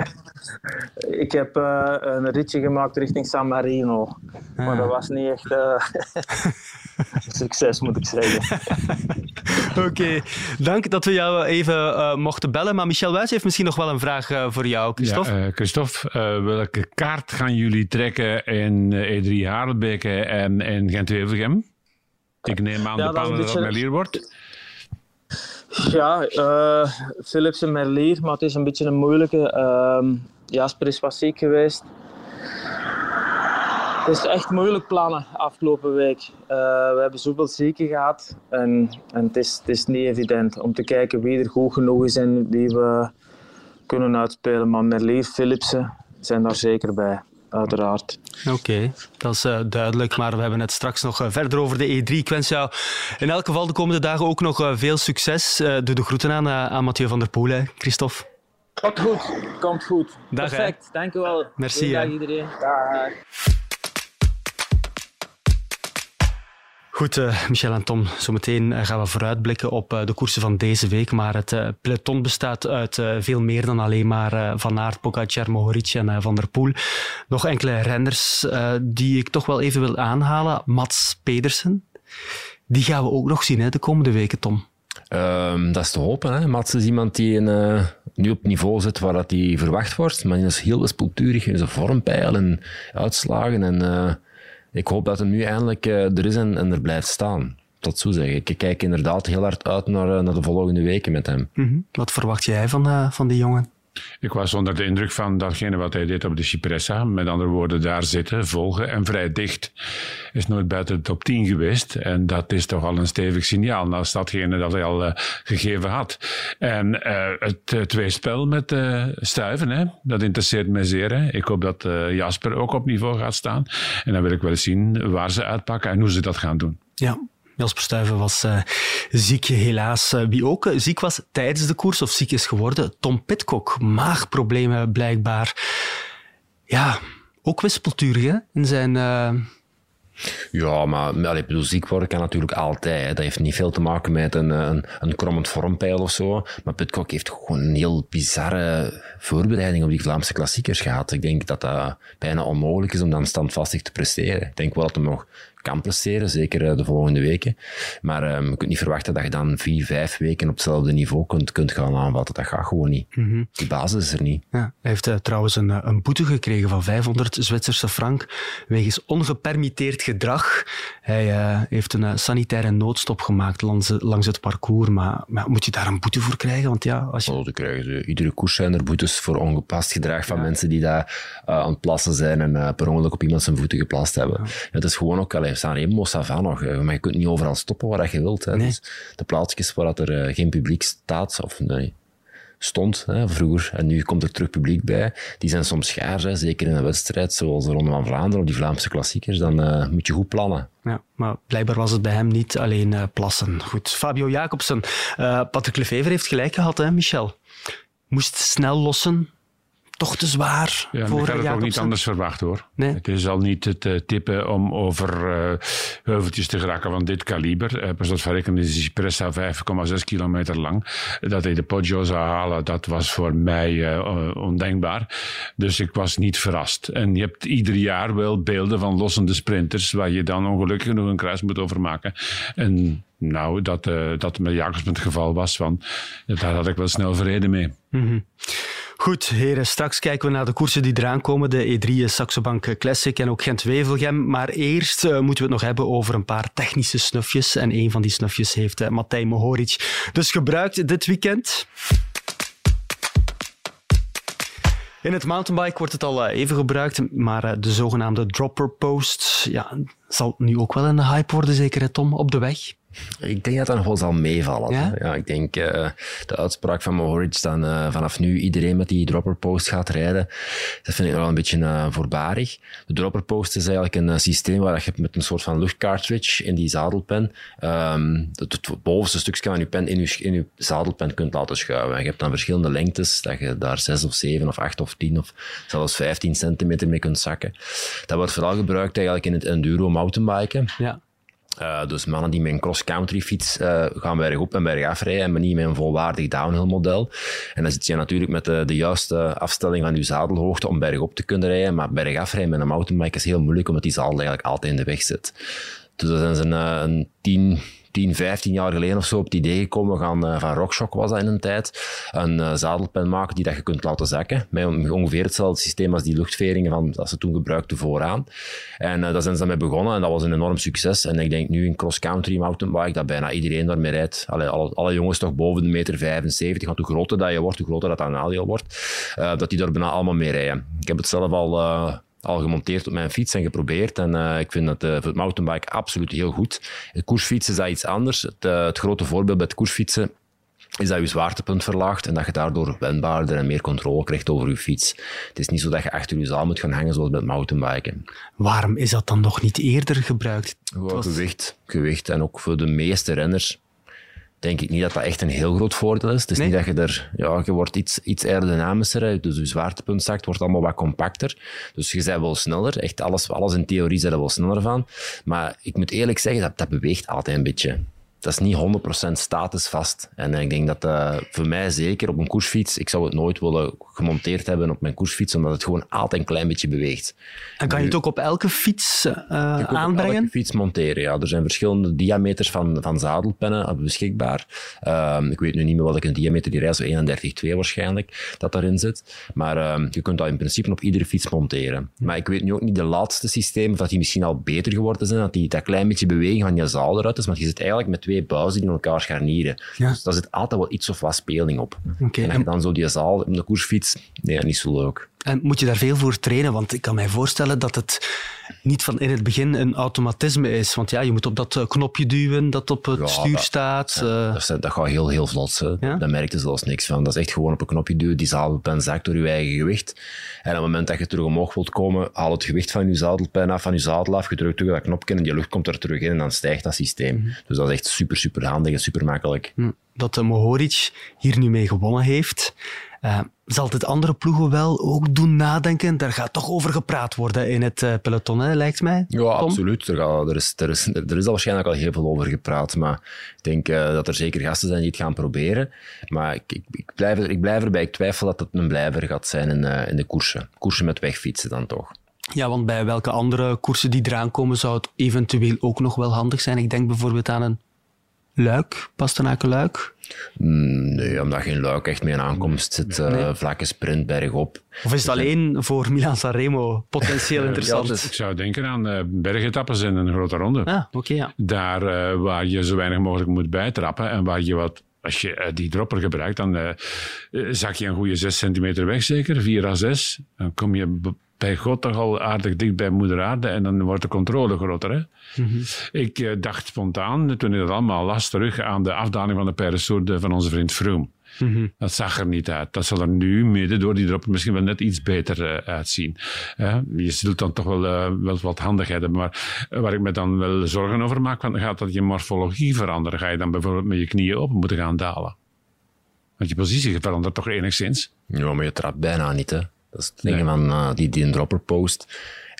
Ik heb uh, een ritje gemaakt richting San Marino. Ah. Maar dat was niet echt uh, succes, moet ik zeggen. Oké, okay. dank dat we jou even mochten bellen. Maar Michel Wijs heeft misschien nog wel een vraag voor jou, Christophe. Ja, Christophe, welke kaart gaan jullie trekken in E3 Harelbeke en, en Gent-Wevelgem? Ik neem aan ja, de panel dat Merlier wordt. Ja, uh, Philips en Merlier, maar het is een beetje een moeilijke. Uh, Jasper is wat ziek geweest. Het is echt moeilijk plannen afgelopen week. Uh, we hebben zoveel zieken gehad en, en het, is, het is niet evident om te kijken wie er goed genoeg is en wie we kunnen uitspelen. Maar Merlier, Philipsen zijn daar zeker bij uiteraard. Oké, okay, dat is uh, duidelijk. Maar we hebben het straks nog uh, verder over de E3. Ik wens jou in elk geval de komende dagen ook nog uh, veel succes. doe de groeten aan, aan Mathieu van der Poel, hè, Christophe. Komt goed, komt goed. Dag, Perfect, hè. dank u wel. Merci. Dag iedereen. Dag. Goed, uh, Michel en Tom, zometeen gaan we vooruitblikken op uh, de koersen van deze week. Maar het uh, peloton bestaat uit veel meer dan alleen maar Van Aert, Pogacar, Mohoric en Van der Poel. Nog enkele renners die ik toch wel even wil aanhalen. Mats Pedersen, die gaan we ook nog zien hè, de komende weken, Tom. Um, dat is te hopen. Hè. Mats is iemand die nu op niveau zit waar dat hij verwacht wordt. Maar hij is heel wispelturig in zijn vormpeil en uitslagen en ik hoop dat hij nu eindelijk uh, er is en, er blijft staan. Dat zo zeggen. Ik kijk inderdaad heel hard uit naar, eh, naar de volgende weken met hem. -hmm. Wat verwacht jij van, uh, van die jongen? Ik was onder de indruk van datgene wat hij deed op de Cipressa. Met andere woorden, daar zitten, volgen en vrij dicht. Is nooit buiten de top 10 geweest. En dat is toch al een stevig signaal naast datgene dat hij al uh, gegeven had. En uh, het uh, tweespel met Stuiven, hè, dat interesseert mij zeer. Hè. Ik hoop dat Jasper ook op niveau gaat staan. En dan wil ik wel zien waar ze uitpakken en hoe ze dat gaan doen. Ja, Jasper Stuyven was uh, ziek, helaas. Uh, wie ook ziek was tijdens de koers of ziek is geworden, Tom Pitcock. Maagproblemen blijkbaar. Ja, ook wispelturig in zijn... Ja, maar, ziek worden kan natuurlijk altijd. Dat heeft niet veel te maken met een, een, een krommend vormpeil of zo. Maar Pitcock heeft gewoon een heel bizarre voorbereiding op die Vlaamse klassiekers gehad. Ik denk dat dat bijna onmogelijk is om dan standvastig te presteren. Ik denk wel dat hij nog kan presteren, zeker de volgende weken. Maar um, je kunt niet verwachten dat je dan vier, vijf weken op hetzelfde niveau kunt, kunt gaan aanvatten. Dat gaat gewoon niet. Mm Die basis is er niet. Ja, hij heeft uh, trouwens een, een boete gekregen van 500 Zwitserse frank wegens ongepermitteerd gedrag. Hij uh, heeft een uh, sanitaire noodstop gemaakt langs, langs het parcours. Maar, maar, moet je daar een boete voor krijgen? Want ja, als je... Oh, krijgen ze. Iedere koers zijn er boetes voor ongepast gedrag van ja. mensen die daar aan het plassen zijn en per ongeluk op iemand zijn voeten geplast hebben. Ja. Het is gewoon ook, allee, staan helemaal Sava nog, maar je kunt niet overal stoppen waar je wilt. Hè. Nee. Dus de plaatsjes waar er geen publiek staat, of nee, stond hè, vroeger. En nu komt er terug publiek bij. Die zijn soms schaars, hè, zeker in een wedstrijd zoals de Ronde van Vlaanderen of die Vlaamse klassiekers. Dan uh, moet je goed plannen. Ja, maar blijkbaar was het bij hem niet alleen uh, plassen. Goed, Fabio Jacobsen. Uh, Patrick Lefever heeft gelijk gehad, hè, Michel? Moest snel lossen, toch te zwaar ja, voor Ik had het ook niet anders verwacht hoor. Nee. Het is al niet het uh, tippen om over uh, heuveltjes te geraken van dit kaliber. Uh, pas dat verrekenen is die Pressa 5,6 kilometer lang. Dat hij de Poggio zou halen, dat was voor mij ondenkbaar. Dus ik was niet verrast. En je hebt ieder jaar wel beelden van lossende sprinters waar je dan ongelukkig genoeg een kruis moet over maken. En nou, dat, dat met Jacobsen het geval was, van, daar had ik wel snel vrede mee. Mm -hmm. Goed, heren, straks kijken we naar de koersen die eraan komen. De E3 Saxo Bank Classic en ook Gent-Wevelgem. Maar eerst uh, moeten we het nog hebben over een paar technische snufjes. En een van die snufjes heeft uh, Mohoric dus gebruikt dit weekend. In het mountainbike wordt het al even gebruikt, maar de zogenaamde dropper post ja, zal nu ook wel een hype worden, zeker Tom, op de weg. Ik denk dat dat nog wel zal meevallen. Ja? ja ik denk uh, de uitspraak van Mohoric dan uh, vanaf nu iedereen met die dropper post gaat rijden, dat vind ik nog wel een beetje uh, voorbarig. De dropper post is eigenlijk een systeem waar je met een soort van luchtcartridge in die zadelpen um, het, het, bovenste stukje van je pen in je, in je zadelpen kunt laten schuiven. En je hebt dan verschillende lengtes, dat je daar 6 of 7 of 8 of 10 of zelfs 15 centimeter mee kunt zakken. Dat wordt vooral gebruikt eigenlijk in het enduro mountainbiken. Ja. Uh, dus mannen die met een cross-country fiets uh, gaan bergop en bergaf rijden, maar niet met een volwaardig downhill model. En dan zit je natuurlijk met de, de juiste afstelling van je zadelhoogte om bergop te kunnen rijden, maar bergaf rijden met een mountainbike is heel moeilijk, omdat die zadel eigenlijk altijd in de weg zit. Dus dat is een, een 10, 10, 15 jaar geleden of zo op het idee gekomen. Gaan uh, van RockShox was dat in een tijd. Een uh, zadelpen maken die dat je kunt laten zakken. Met ongeveer hetzelfde systeem als die luchtveringen van, dat ze toen gebruikten vooraan. En uh, daar zijn ze mee begonnen en dat was een enorm succes. En ik denk nu in cross-country mountainbike dat bijna iedereen daarmee rijdt. Alle, alle jongens toch boven de meter 75. Want hoe groter dat je wordt, hoe groter dat een nadeel wordt. dat die daar bijna allemaal mee rijden. Ik heb het zelf al al gemonteerd op mijn fiets en geprobeerd. En uh, ik vind dat uh, voor het mountainbike absoluut heel goed. Het koersfietsen is dat iets anders. Het, uh, het grote voorbeeld bij het koersfietsen is dat je zwaartepunt verlaagt en dat je daardoor wendbaarder en meer controle krijgt over je fiets. Het is niet zo dat je achter je zaal moet gaan hangen zoals bij het mountainbiken. Waarom is dat dan nog niet eerder gebruikt? was... Gewicht, gewicht en ook voor de meeste renners denk ik niet dat dat echt een heel groot voordeel is. Het is nee? niet dat je er, ja, je wordt iets, iets aerodynamischer, dus je zwaartepunt zakt, wordt allemaal wat compacter. Dus je bent wel sneller, echt alles, alles in theorie zijn er wel sneller van. Maar ik moet eerlijk zeggen, dat, dat beweegt altijd een beetje dat is niet 100% statusvast. En ik denk dat uh, voor mij zeker op een koersfiets, ik zou het nooit willen gemonteerd hebben op mijn koersfiets, omdat het gewoon altijd een klein beetje beweegt. En kan je het ook op elke fiets uh, aanbrengen? Op elke fiets monteren, ja. Er zijn verschillende diameters van, van zadelpennen beschikbaar. Uh, ik weet nu niet meer wat ik een diameter die reis 31,2 waarschijnlijk, dat daarin zit. Maar ehm, je kunt dat in principe op iedere fiets monteren. Maar ik weet nu ook niet de laatste systeem, of dat die misschien al beter geworden zijn, dat die dat klein beetje beweging van je zaal eruit is, maar je zit eigenlijk met twee buizen die in elkaar scharnieren. Ja. Dus daar zit altijd wel iets of wat speling op. Okay. En als je dan zo die zaal op de koersfiets, nee, niet zo leuk. En moet je daar veel voor trainen? Want ik kan mij voorstellen dat het niet van in het begin een automatisme is. Want ja, je moet op dat eh, knopje duwen dat op het ja, stuur dat, staat. Ja, dat, dat, gaat heel, heel vlot. Ja? Daar merk je zelfs niks van. Dat is echt gewoon op een knopje duwen. Die zadelpen zakt door je eigen gewicht. En op het moment dat je terug omhoog wilt komen, haal het gewicht van je zadelpen af, van je zadel af. Je drukt terug dat knopje en die lucht komt er terug in en dan stijgt dat systeem. Mm -hmm. Dus dat is echt super, super handig en super makkelijk. Hm. Dat de Mohoric hier nu mee gewonnen heeft. Uh, zal dit andere ploegen wel ook doen nadenken? Daar gaat toch over gepraat worden in het uh, peloton, hè, lijkt mij. Ja, Tom? absoluut. Er, gaat, er, is, er, is, er is al waarschijnlijk al heel veel over gepraat. Maar ik denk uh, dat er zeker gasten zijn die het gaan proberen. Maar ik, ik, ik, blijf, ik blijf erbij. Ik twijfel dat het een blijver gaat zijn in, in de koersen. Koersen met wegfietsen dan toch. Ja, want bij welke andere koersen die eraan komen zou het eventueel ook nog wel handig zijn? Ik denk bijvoorbeeld aan een Luik, Pastenaken Luik. Mm, nee, omdat geen luik echt meer in aankomst zit. Uh, Vlakke sprint, bergop. Of is het alleen voor Milan Sanremo potentieel interessant? ja, ik zou denken aan uh, bergetappes in een grote ronde. Ah, oké, ja. Daar uh, waar je zo weinig mogelijk moet bijtrappen en waar je wat als je die dropper gebruikt, dan uh, zak je een goede 6 centimeter weg, zeker, 4 à 6. Dan kom je bij God toch al aardig dicht bij moeder aarde en dan wordt de controle groter. Hè? Mhm. Ik uh, dacht spontaan, toen ik dat allemaal las, terug aan de afdaling van de Peresourde van onze vriend Froome. Mm Dat zag er niet uit. Dat zal er nu, midden door die drop, misschien wel net iets beter uh, uitzien. Uh, je zult dan toch wel, uh, wel wat handigheid hebben. Maar waar ik me dan wel zorgen over maak, dan gaat dat je morfologie veranderen. Ga je dan bijvoorbeeld met je knieën open moeten gaan dalen. Want je positie verandert toch enigszins? Ja, maar je trapt bijna niet, hè. Dat is het ding van uh, die, die dropper post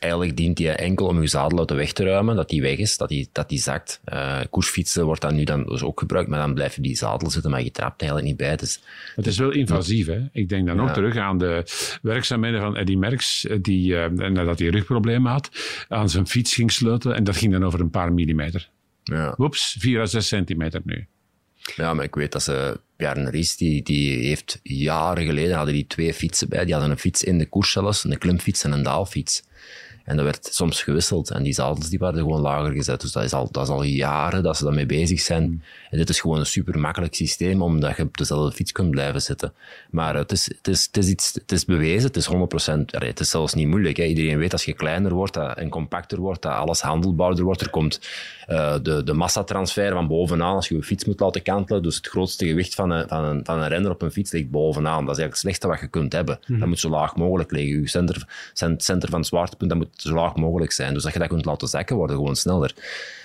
eigenlijk dient die enkel om je zadel uit de weg te ruimen, dat die weg is, dat die, dat die zakt. Uh, koersfietsen wordt dan nu dan dus ook gebruikt, maar dan blijf je die zadel zitten, maar je trapt eigenlijk niet bij. Dus, het is wel invasief, hè? Ik denk dan ook terug aan de werkzaamheden van Eddy Merckx, eh, die, uh, nadat hij rugproblemen had, aan zijn fiets ging sleutelen en dat ging dan over een paar millimeter. Ja. Oeps, 4 à 6 centimeter nu. Ja, maar ik weet dat ze... Bjarne die, die heeft jaren geleden hadden die twee fietsen bij. Die hadden een fiets in de koers zelfs, een klimfiets en een daalfiets. En dat werd soms gewisseld. En die zadels die werden gewoon lager gezet. Dus dat is al, dat is al jaren dat ze daarmee bezig zijn. Mm. En dit is gewoon een super makkelijk systeem, omdat je op dezelfde fiets kunt blijven zitten. Maar het is, het is, het is, iets, het is bewezen, het is 100%. Het is zelfs niet moeilijk. Hè. Iedereen weet als je kleiner wordt en compacter wordt, dat alles handelbaarder wordt. Er komt uh, de, de massatransfer van bovenaan als je je fiets moet laten kantelen. Dus het grootste gewicht van een, van, een, van een renner op een fiets ligt bovenaan. Dat is eigenlijk het slechtste wat je kunt hebben. Mm. Dat moet zo laag mogelijk liggen. Je center, center van het zwaartepunt dat moet zo laag mogelijk zijn. Dus dat je dat kunt laten zakken, wordt gewoon sneller.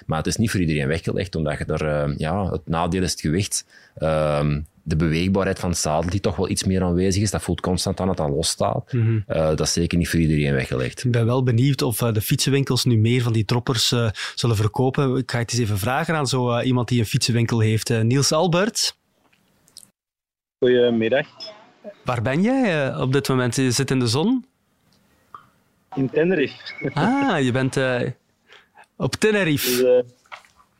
Maar het is niet voor iedereen weggelegd, omdat je er, uh, ja, het nadeel is het gewicht. Uh, de beweegbaarheid van het zadel, die toch wel iets meer aanwezig is. Dat voelt constant aan dat dat losstaat. Mm -hmm. uh, dat is zeker niet voor iedereen weggelegd. Ik ben wel benieuwd of uh, de fietsenwinkels nu meer van die droppers uh, zullen verkopen. Ik ga het eens even vragen aan zo iemand die een fietsenwinkel heeft. Niels Albert. Goedemiddag. Waar ben jij op dit moment? Je zit in de zon? In Tenerife. Ah, je bent op Tenerife. Dus, uh,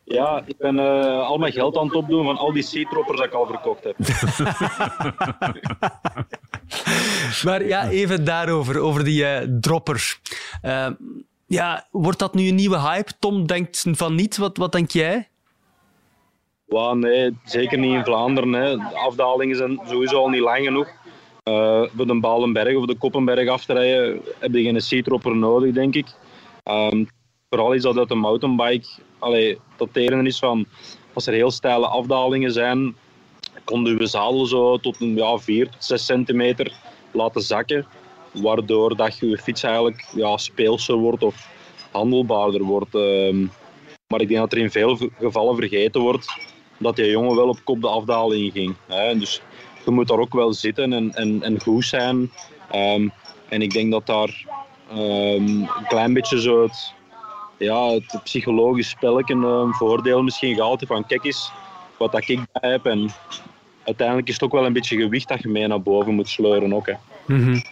ja, ik ben uh, al mijn geld aan het opdoen van al die seatroppers dat ik al verkocht heb. maar ja, even daarover, over die uh, droppers. ja, wordt dat nu een nieuwe hype? Tom denkt van niet. Wat, wat denk jij? Well, nee, zeker niet in Vlaanderen. Hè. De afdalingen zijn sowieso al niet lang genoeg. Uh, voor de Balenberg of de Koppenberg af te rijden heb je geen seatropper nodig, denk ik. Um, vooral is dat dat een mountainbike dat teren is van als er heel steile afdalingen zijn, kon je zadel zo tot een ja, 4 tot 6 centimeter laten zakken. Waardoor dat je fiets eigenlijk ja, speelser wordt of handelbaarder wordt. Um, maar ik denk dat er in veel gevallen vergeten wordt dat die jongen wel op kop de afdaling ging. Hè. Dus je moet daar ook wel zitten en, en, en goed zijn. Um, en ik denk dat daar um, een klein beetje zo het, ja, het psychologisch spelletje een voordeel misschien gehaald van kijk eens wat dat ik bij heb. En uiteindelijk is het ook wel een beetje gewicht dat je mee naar boven moet sleuren ook. Hè. Mm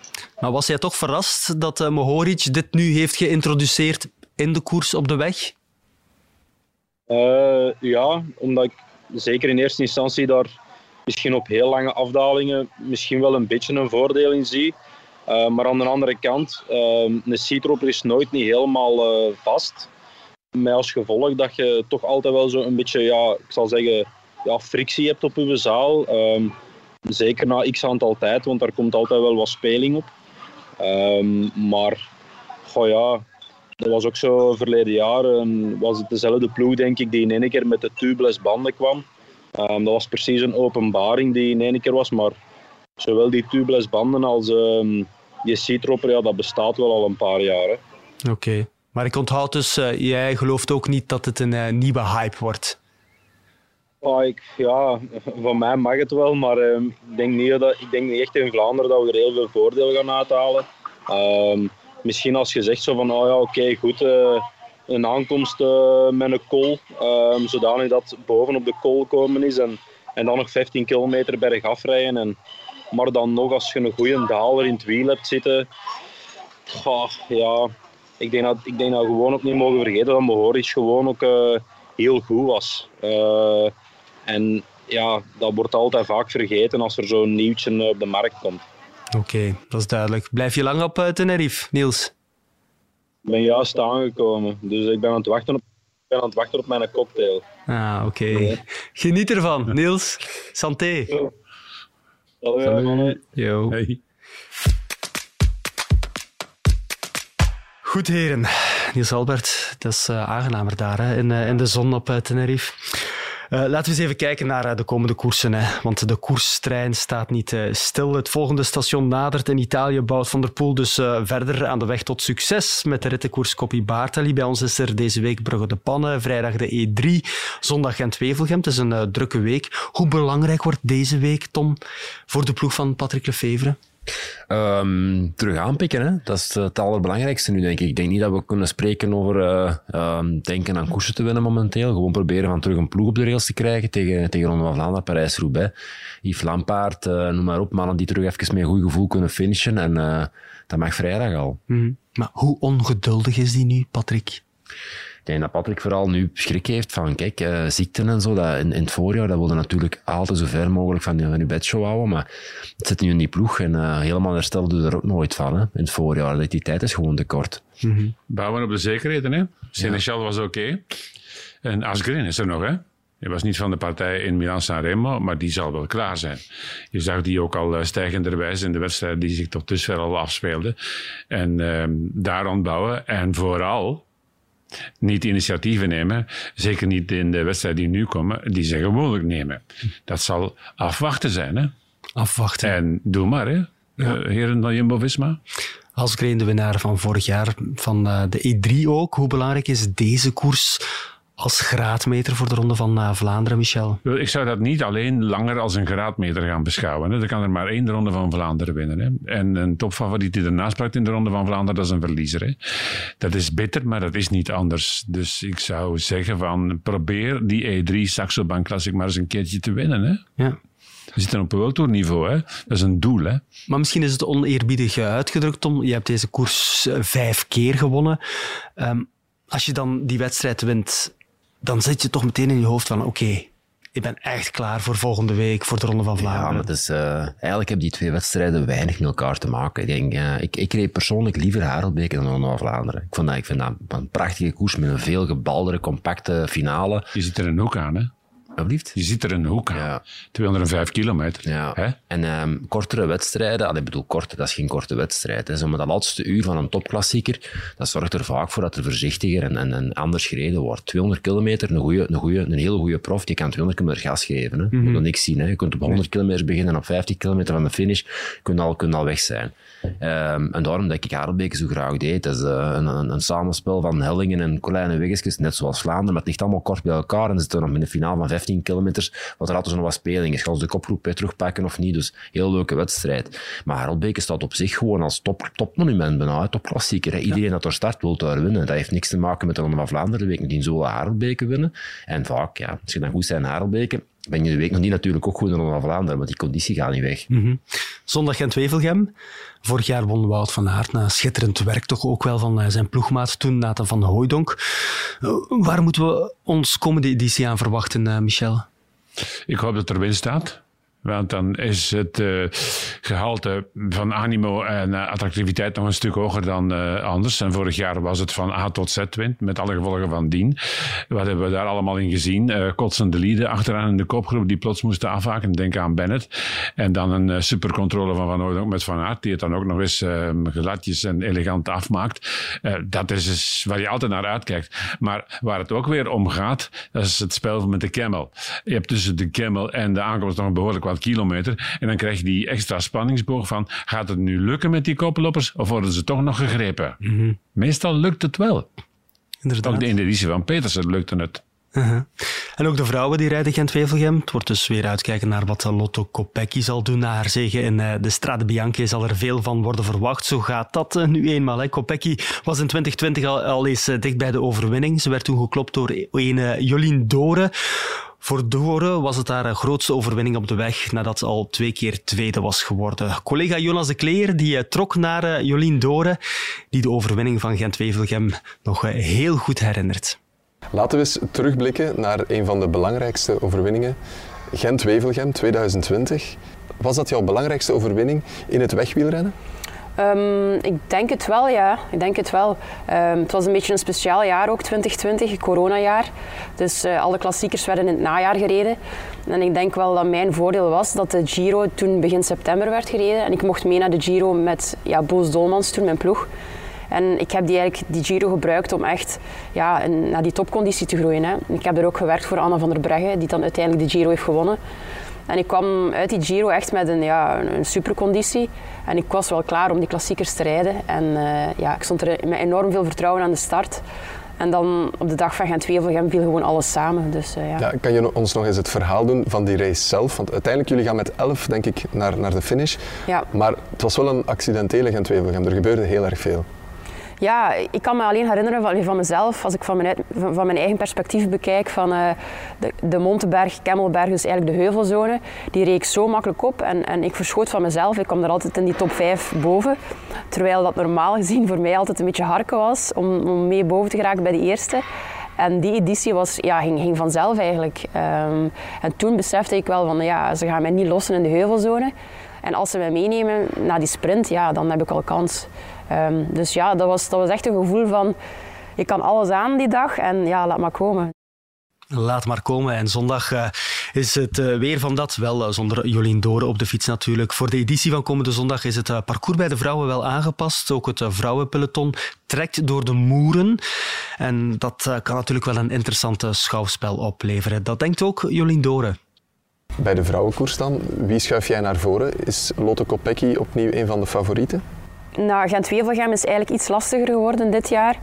Maar was jij toch verrast dat uh, Mohoric dit nu heeft geïntroduceerd in de koers op de weg? Uh, ja, omdat ik zeker in eerste instantie daar misschien op heel lange afdalingen misschien wel een beetje een voordeel in zie. Uh, maar aan de andere kant, uh, een seatropper is nooit niet helemaal uh, vast. Met als gevolg dat je toch altijd wel zo een beetje, ja, ik zal zeggen, ja, frictie hebt op je zaal. Um, zeker na x aantal tijd, want daar komt altijd wel wat speling op. Um, maar, goh ja, dat was ook zo verleden jaar. was het dezelfde ploeg, denk ik, die in één keer met de tubeless banden kwam. Um, dat was precies een openbaring die in één keer was, maar zowel die tubeless banden als um, die seatropper, ja, dat bestaat wel al een paar jaar. Oké, okay. maar ik onthoud dus, uh, jij gelooft ook niet dat het een uh, nieuwe hype wordt? Oh, ik, ja, van mij mag het wel, maar uh, ik, denk niet dat, ik denk niet echt in Vlaanderen dat we er heel veel voordeel gaan uithalen. Misschien als je zegt zo van, oh ja, oké, okay, goed, uh, een aankomst uh, met een kool, um, zodanig dat boven op de kool komen is en, en dan nog 15 kilometer bergaf rijden en maar dan nog, als je een goede daler in het wiel hebt zitten, ja, ik denk dat, ik denk dat we gewoon ook niet mogen vergeten dat Mohoric gewoon ook uh, heel goed was. Uh, en ja, dat wordt altijd vaak vergeten als er zo'n nieuwtje op de markt komt. Oké, dat is duidelijk. Blijf je lang op Tenerife, Niels? Ik ben juist aangekomen, dus ik ben aan het wachten op, ben aan het wachten op mijn cocktail. Ah, oké. Okay. Geniet ervan, Niels. Santé. Hallo, Yo. Hey. Goed, heren. Niels Albert, dat is uh, aangenamer daar hè, in, uh, in de zon op uh, Tenerife. Uh, laten we eens even kijken naar de komende koersen. Hè. Want de koerstrein staat niet uh, stil. Het volgende station nadert in Italië. Bouwt Van der Poel dus verder aan de weg tot succes met de rittenkoers Coppi Bartali. Bij ons is er deze week Brugge de Pannen, vrijdag de E3, zondag Gent-Wevelgem. Het is een drukke week. Hoe belangrijk wordt deze week, Tom, voor de ploeg van Patrick Lefevre? Um, terug aanpikken, hè? dat is het allerbelangrijkste nu, denk ik. Ik denk niet dat we kunnen spreken over uh, um, denken aan koersen te winnen momenteel. Gewoon proberen van terug een ploeg op de rails te krijgen tegen, tegen Ronde van Vlaanderen, Parijs-Roubaix. Yves Lampaard, uh, noem maar op, mannen die terug even met een goed gevoel kunnen finishen. En uh, dat mag vrijdag al. -hmm. Maar hoe ongeduldig is die nu, Patrick? Denk dat Patrick vooral nu schrik heeft van, kijk, uh, ziekten en zo. Dat in, in het voorjaar, dat wilde natuurlijk altijd zo ver mogelijk van, van je bedshow houden. Maar het zit nu in die ploeg en uh, helemaal hersteld doe er ook nooit van, hè, in het voorjaar. Die tijd is gewoon te kort. Mm -hmm. Bouwen op de zekerheden, hè. Seneschal ja. was oké. Okay. En Asgreen is er nog, hè. Hij was niet van de partij in Milan-San maar die zal wel klaar zijn. Je zag die ook al stijgenderwijs in de wedstrijd die zich tot dusver al afspeelde. En daar ontbouwen. En vooral niet initiatieven nemen, zeker niet in de wedstrijden die nu komen, die ze gewoonlijk nemen. Dat zal afwachten zijn. Hè? Afwachten. En doe maar, hè? Ja. Uh, heren van Jumbo-Visma. Alsgreen, de winnaar van vorig jaar, van uh, de E3 ook. Hoe belangrijk is deze koers als graadmeter voor de Ronde van uh, Vlaanderen, Michel? Ik zou dat niet alleen langer als een graadmeter gaan beschouwen. Hè. Er kan er maar één de Ronde van Vlaanderen winnen. Hè. En een topfavoriet die ernaast plakt in de Ronde van Vlaanderen, dat is een verliezer. Hè. Dat is bitter, maar dat is niet anders. Dus ik zou zeggen van probeer die E3 Saxo Bank Classic maar eens een keertje te winnen. Hè. Ja. We zitten op World Tour niveau, hè? dat is een doel. Hè? Maar misschien is het oneerbiedig uitgedrukt, Tom. Je hebt deze koers vijf keer gewonnen. Um, als je dan die wedstrijd wint, dan zit je toch meteen in je hoofd van oké, okay, ik ben echt klaar voor volgende week, voor de Ronde van Vlaanderen. Ja, maar dus, uh, eigenlijk hebben die twee wedstrijden weinig met elkaar te maken. Ik, denk, uh, ik, ik reed persoonlijk liever Harelbeke dan de Ronde van Vlaanderen. Ik, vond dat, ik vind dat een prachtige koers met een veel gebaldere, compacte finale. Je zit er een hoek aan, hè? Alblieft? Je zit er een hoek aan. Ja. 205 kilometer. Ja. Hè? En um, kortere wedstrijden, allee, ik bedoel korte, dat is geen korte wedstrijd. Hè. Zo met dat laatste uur van een topklassieker, dat zorgt er vaak voor dat er voorzichtiger en, en, en anders gereden wordt. 200 kilometer, een, goeie, een, goeie, een hele goede prof, die kan 200 kilometer gas geven. Hè. Je moet mm -hmm. niks zien. Hè. Je kunt op 100 kilometer beginnen en op 50 kilometer van de finish kun je al, kun je al weg zijn. Um, en daarom dat ik Harelbeke zo graag deed. Dat is uh, een, een, een, samenspel van hellingen en kleine weggetjes, net zoals Vlaanderen, maar het ligt allemaal kort bij elkaar en zitten nog in een finale van 15 kilometer, wat er altijd nog wat speling is. Gaan ze de kopgroep terugpakken of niet? Dus heel leuke wedstrijd. Maar Harelbeke staat op zich gewoon als top, topmonument bijna, topklassieker. Hè. Iedereen ja. dat er start wil daar winnen. Dat heeft niks te maken met de Ronde van Vlaanderen. De week die zo Harelbeke winnen. En vaak, ja, als je dan goed zijn Harelbeke, ben je de week nog niet natuurlijk ook goed in de Ronde van Vlaanderen, maar die conditie gaat niet weg. Mm -hmm. Zondag Gent-Wevelgem. Vorig jaar won Wout van Aert na schitterend werk toch ook wel van zijn ploegmaat toen, Nathan van Hooijdonk. Uh, waar moeten we ons komende editie aan verwachten, uh, Michel? Ik hoop dat er winst staat. Want dan is het uh, gehalte van animo en uh, attractiviteit nog een stuk hoger dan uh, anders. En vorig jaar was het van A tot Z wint, met alle gevolgen van dien. Wat hebben we daar allemaal in gezien? kotsende lieden achteraan in de kopgroep die plots moesten afhaken. Denk aan Bennett. En dan een supercontrole van Van met Van Aert, die het dan ook nog eens gladjes en elegant afmaakt. dat is dus waar je altijd naar uitkijkt. Maar waar het ook weer om gaat, dat is het spel met de camel. Je hebt tussen de camel en de aankomst nog een behoorlijk wat kilometer. En dan krijg je die extra spanningsboog van, gaat het nu lukken met die koploppers of worden ze toch nog gegrepen? Mhm. Mm -hmm. Meestal lukt het wel. Inderdaad. Ook de editie van Petersen lukte het. Uh -huh. En ook de vrouwen die rijden Gent-Wevelgem. Het wordt dus weer uitkijken naar wat Lotto Kopecky zal doen na haar zege in uh, de Strade Bianche. Zal er veel van worden verwacht. Zo gaat dat uh, nu eenmaal. Hè. Kopecky was in 2020 al, al eens uh, dicht bij de overwinning. Ze werd toen geklopt door een Jolien Dore. Voor Dore was het haar grootste overwinning op de weg nadat ze al twee keer tweede was geworden. Collega Jonas de Kleer die eh, trok naar eh, Jolien Dore, die de overwinning van Gent-Wevelgem nog eh, heel goed herinnert. Laten we eens terugblikken naar een van de belangrijkste overwinningen. Gent-Wevelgem 2020. Was dat jouw belangrijkste overwinning in het wegwielrennen? Um, ik denk het wel, ja. Ik denk het wel. Um, het was een beetje een speciaal jaar ook, 2020, een coronajaar. Dus uh, alle klassiekers werden in het najaar gereden. En ik denk wel dat mijn voordeel was dat de Giro toen begin september werd gereden. En ik mocht mee naar de Giro met ja, Boos Dolmans, toen mijn ploeg. En ik heb die, eigenlijk, die Giro gebruikt om echt ja, naar die topconditie te groeien. Hè. Ik heb er ook gewerkt voor Anna van der Breggen, die dan uiteindelijk de Giro heeft gewonnen. En ik kwam uit die Giro echt met een, ja, een superconditie. En ik was wel klaar om die klassiekers te rijden. En uh, ja, ik stond er met enorm veel vertrouwen aan de start. En dan op de dag van Gent-Wevelgem viel gewoon alles samen. Dus, uh, ja. ja. kan je ons nog eens het verhaal doen van die race zelf? Want uiteindelijk, jullie gaan met 11 denk ik naar, naar de finish. Ja. Maar het was wel een accidentele Gent-Wevelgem. Er gebeurde heel erg veel. Ja, ik kan me alleen herinneren van, van mezelf, als ik van mijn, van mijn eigen perspectief bekijk, van uh, de, de Monteberg, Kemmelberg, dus eigenlijk de heuvelzone, die reek zo makkelijk op en, en ik verschoot van mezelf. Ik kwam er altijd in die top 5 boven, terwijl dat normaal gezien voor mij altijd een beetje harken was om, om mee boven te geraken bij de eerste. En die editie was, ja, ging, ging vanzelf eigenlijk. Um, en toen besefte ik wel van, ja, ze gaan mij niet lossen in de heuvelzone. En als ze mij meenemen naar die sprint, ja, dan heb ik al kans. Um, dus ja, dat was, dat was echt een gevoel van, je kan alles aan die dag en ja, laat maar komen. Laat maar komen. En zondag uh, is het uh, weer van dat. Wel uh, zonder Jolien Doren op de fiets natuurlijk. Voor de editie van komende zondag is het parcours bij de vrouwen wel aangepast. Ook het vrouwenpeloton trekt door de moeren. En dat kan natuurlijk wel een interessant schouwspel opleveren. Dat denkt ook Jolien Doren. Bij de vrouwenkoers dan, wie schuif jij naar voren? Is Lotte Kopecky opnieuw een van de favorieten? Nou, Gent-Wevelgem is eigenlijk iets lastiger geworden dit jaar.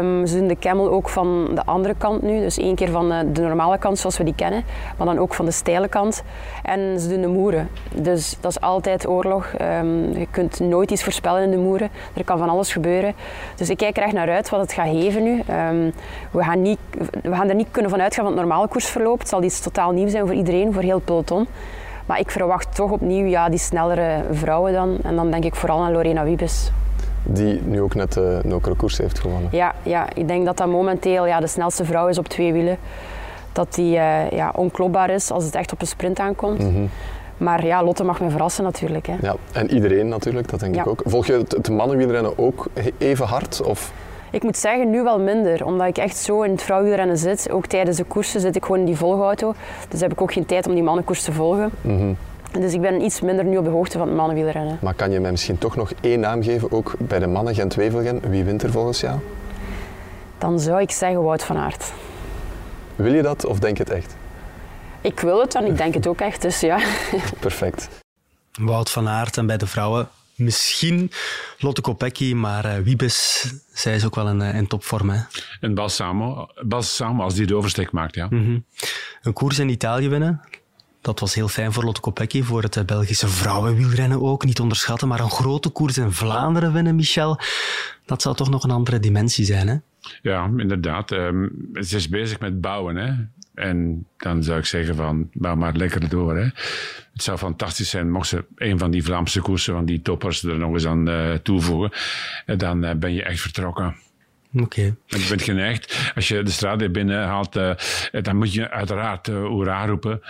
Um, ze doen de Camel ook van de andere kant nu. Dus één keer van de, de, normale kant zoals we die kennen, maar dan ook van de steile kant. En ze doen de moeren. Dus dat is altijd oorlog. Um, je kunt nooit iets voorspellen in de moeren. Er kan van alles gebeuren. Dus ik kijk er echt naar uit wat het gaat geven nu. Um, we, gaan niet, we gaan er niet kunnen van uitgaan van het normale koersverloop. Het zal iets totaal nieuw zijn voor iedereen, voor heel het peloton. Maar ik verwacht toch opnieuw ja, die snellere vrouwen dan. En dan denk ik vooral aan Lorena Wiebes. Die nu ook net de uh, Nokere koers heeft gewonnen. Ja, ja, ik denk dat dat momenteel ja, de snelste vrouw is op twee wielen. Dat die uh, ja, onklopbaar is als het echt op een sprint aankomt. Mm -hmm. Maar ja, Lotte mag me verrassen natuurlijk. Hè. Ja, en iedereen natuurlijk, dat denk ja. ik ook. Volg je het, het mannenwielrennen ook even hard? Of? Ik moet zeggen, nu wel minder, omdat ik echt zo in het vrouwenwielrennen zit. Ook tijdens de koersen zit ik gewoon in die volgauto. Dus heb ik ook geen tijd om die mannenkoers te volgen. Mm -hmm. Dus ik ben iets minder nu op de hoogte van het mannenwielrennen. Maar kan je mij misschien toch nog één naam geven, ook bij de mannen Gent-Wevelgem? Wie wint er volgens jou? Dan zou ik zeggen Wout van Aert. Wil je dat of denk je het echt? Ik wil het en ik denk het ook echt, dus ja. Perfect. Wout van Aert en bij de vrouwen misschien Lotte Kopecky, maar uh, Wiebes, zij is ook wel een, een topvorm. Hè? En Bas Samo, Bas Samo, als die de oversteek maakt, ja. Mm -hmm. Een koers in Italië winnen, dat was heel fijn voor Lotte Kopecky, voor het Belgische vrouwenwielrennen ook. Niet onderschatten, maar een grote koers in Vlaanderen winnen, Michel. Dat zou toch nog een andere dimensie zijn, hè? Ja, inderdaad. Um, ze is bezig met bouwen, hè. En dan zou ik zeggen van, bouw maar lekker door. Hè. Het zou fantastisch zijn mocht ze een van die Vlaamse koersen, van die toppers, er nog eens aan uh, toevoegen. En dan uh, ben je echt vertrokken. Oké. Okay. Je bent geneigd, als je de straat binnen haalt, uh, dan moet je uiteraard uh, hoera roepen.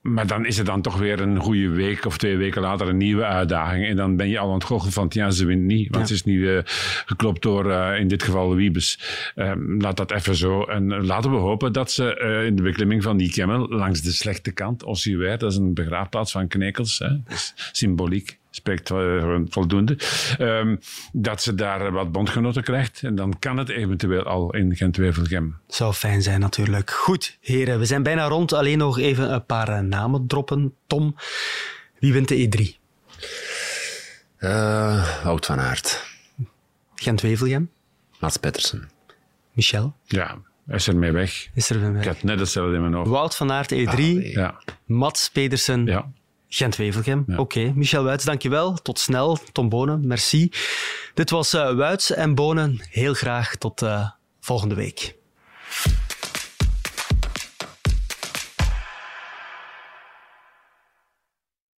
Maar dan is het dan toch weer een goede week of twee weken later een nieuwe uitdaging. En dan ben je al aan het goochelen van, ja, ze wint niet. Want ja. ze is nu uh, geklopt door, uh, in dit geval, Wiebes. Um, laat dat even zo. En laten we hopen dat ze uh, in de beklimming van die Kemmel, langs de slechte kant, Ossiewijk, dat is een begraafplaats van knekels, hè, symboliek spreekt uh, voldoende. Um, dat ze daar wat bondgenoten krijgt. En dan kan het eventueel al in Gent-Wevelgem. Zou fijn zijn natuurlijk. Goed, heren, we zijn bijna rond. Alleen nog even een paar uh, namen droppen. Tom, wie wint de E3? Uh, Wout van Aert. Gent-Wevelgem? Mats Pettersen. Michel? Ja, is er mee weg. Is er mee weg. Ik had net hetzelfde in mijn hoofd. Wout van Aert, E3. Ah, ja. Mats Pedersen. Ja. Gent-Wevelgem. Ja. Oké, okay. Michel Wuits, dankjewel. Tot snel. Tom Bonen, merci. Dit was uh, Wuits en Bonen. Heel graag tot uh, volgende week.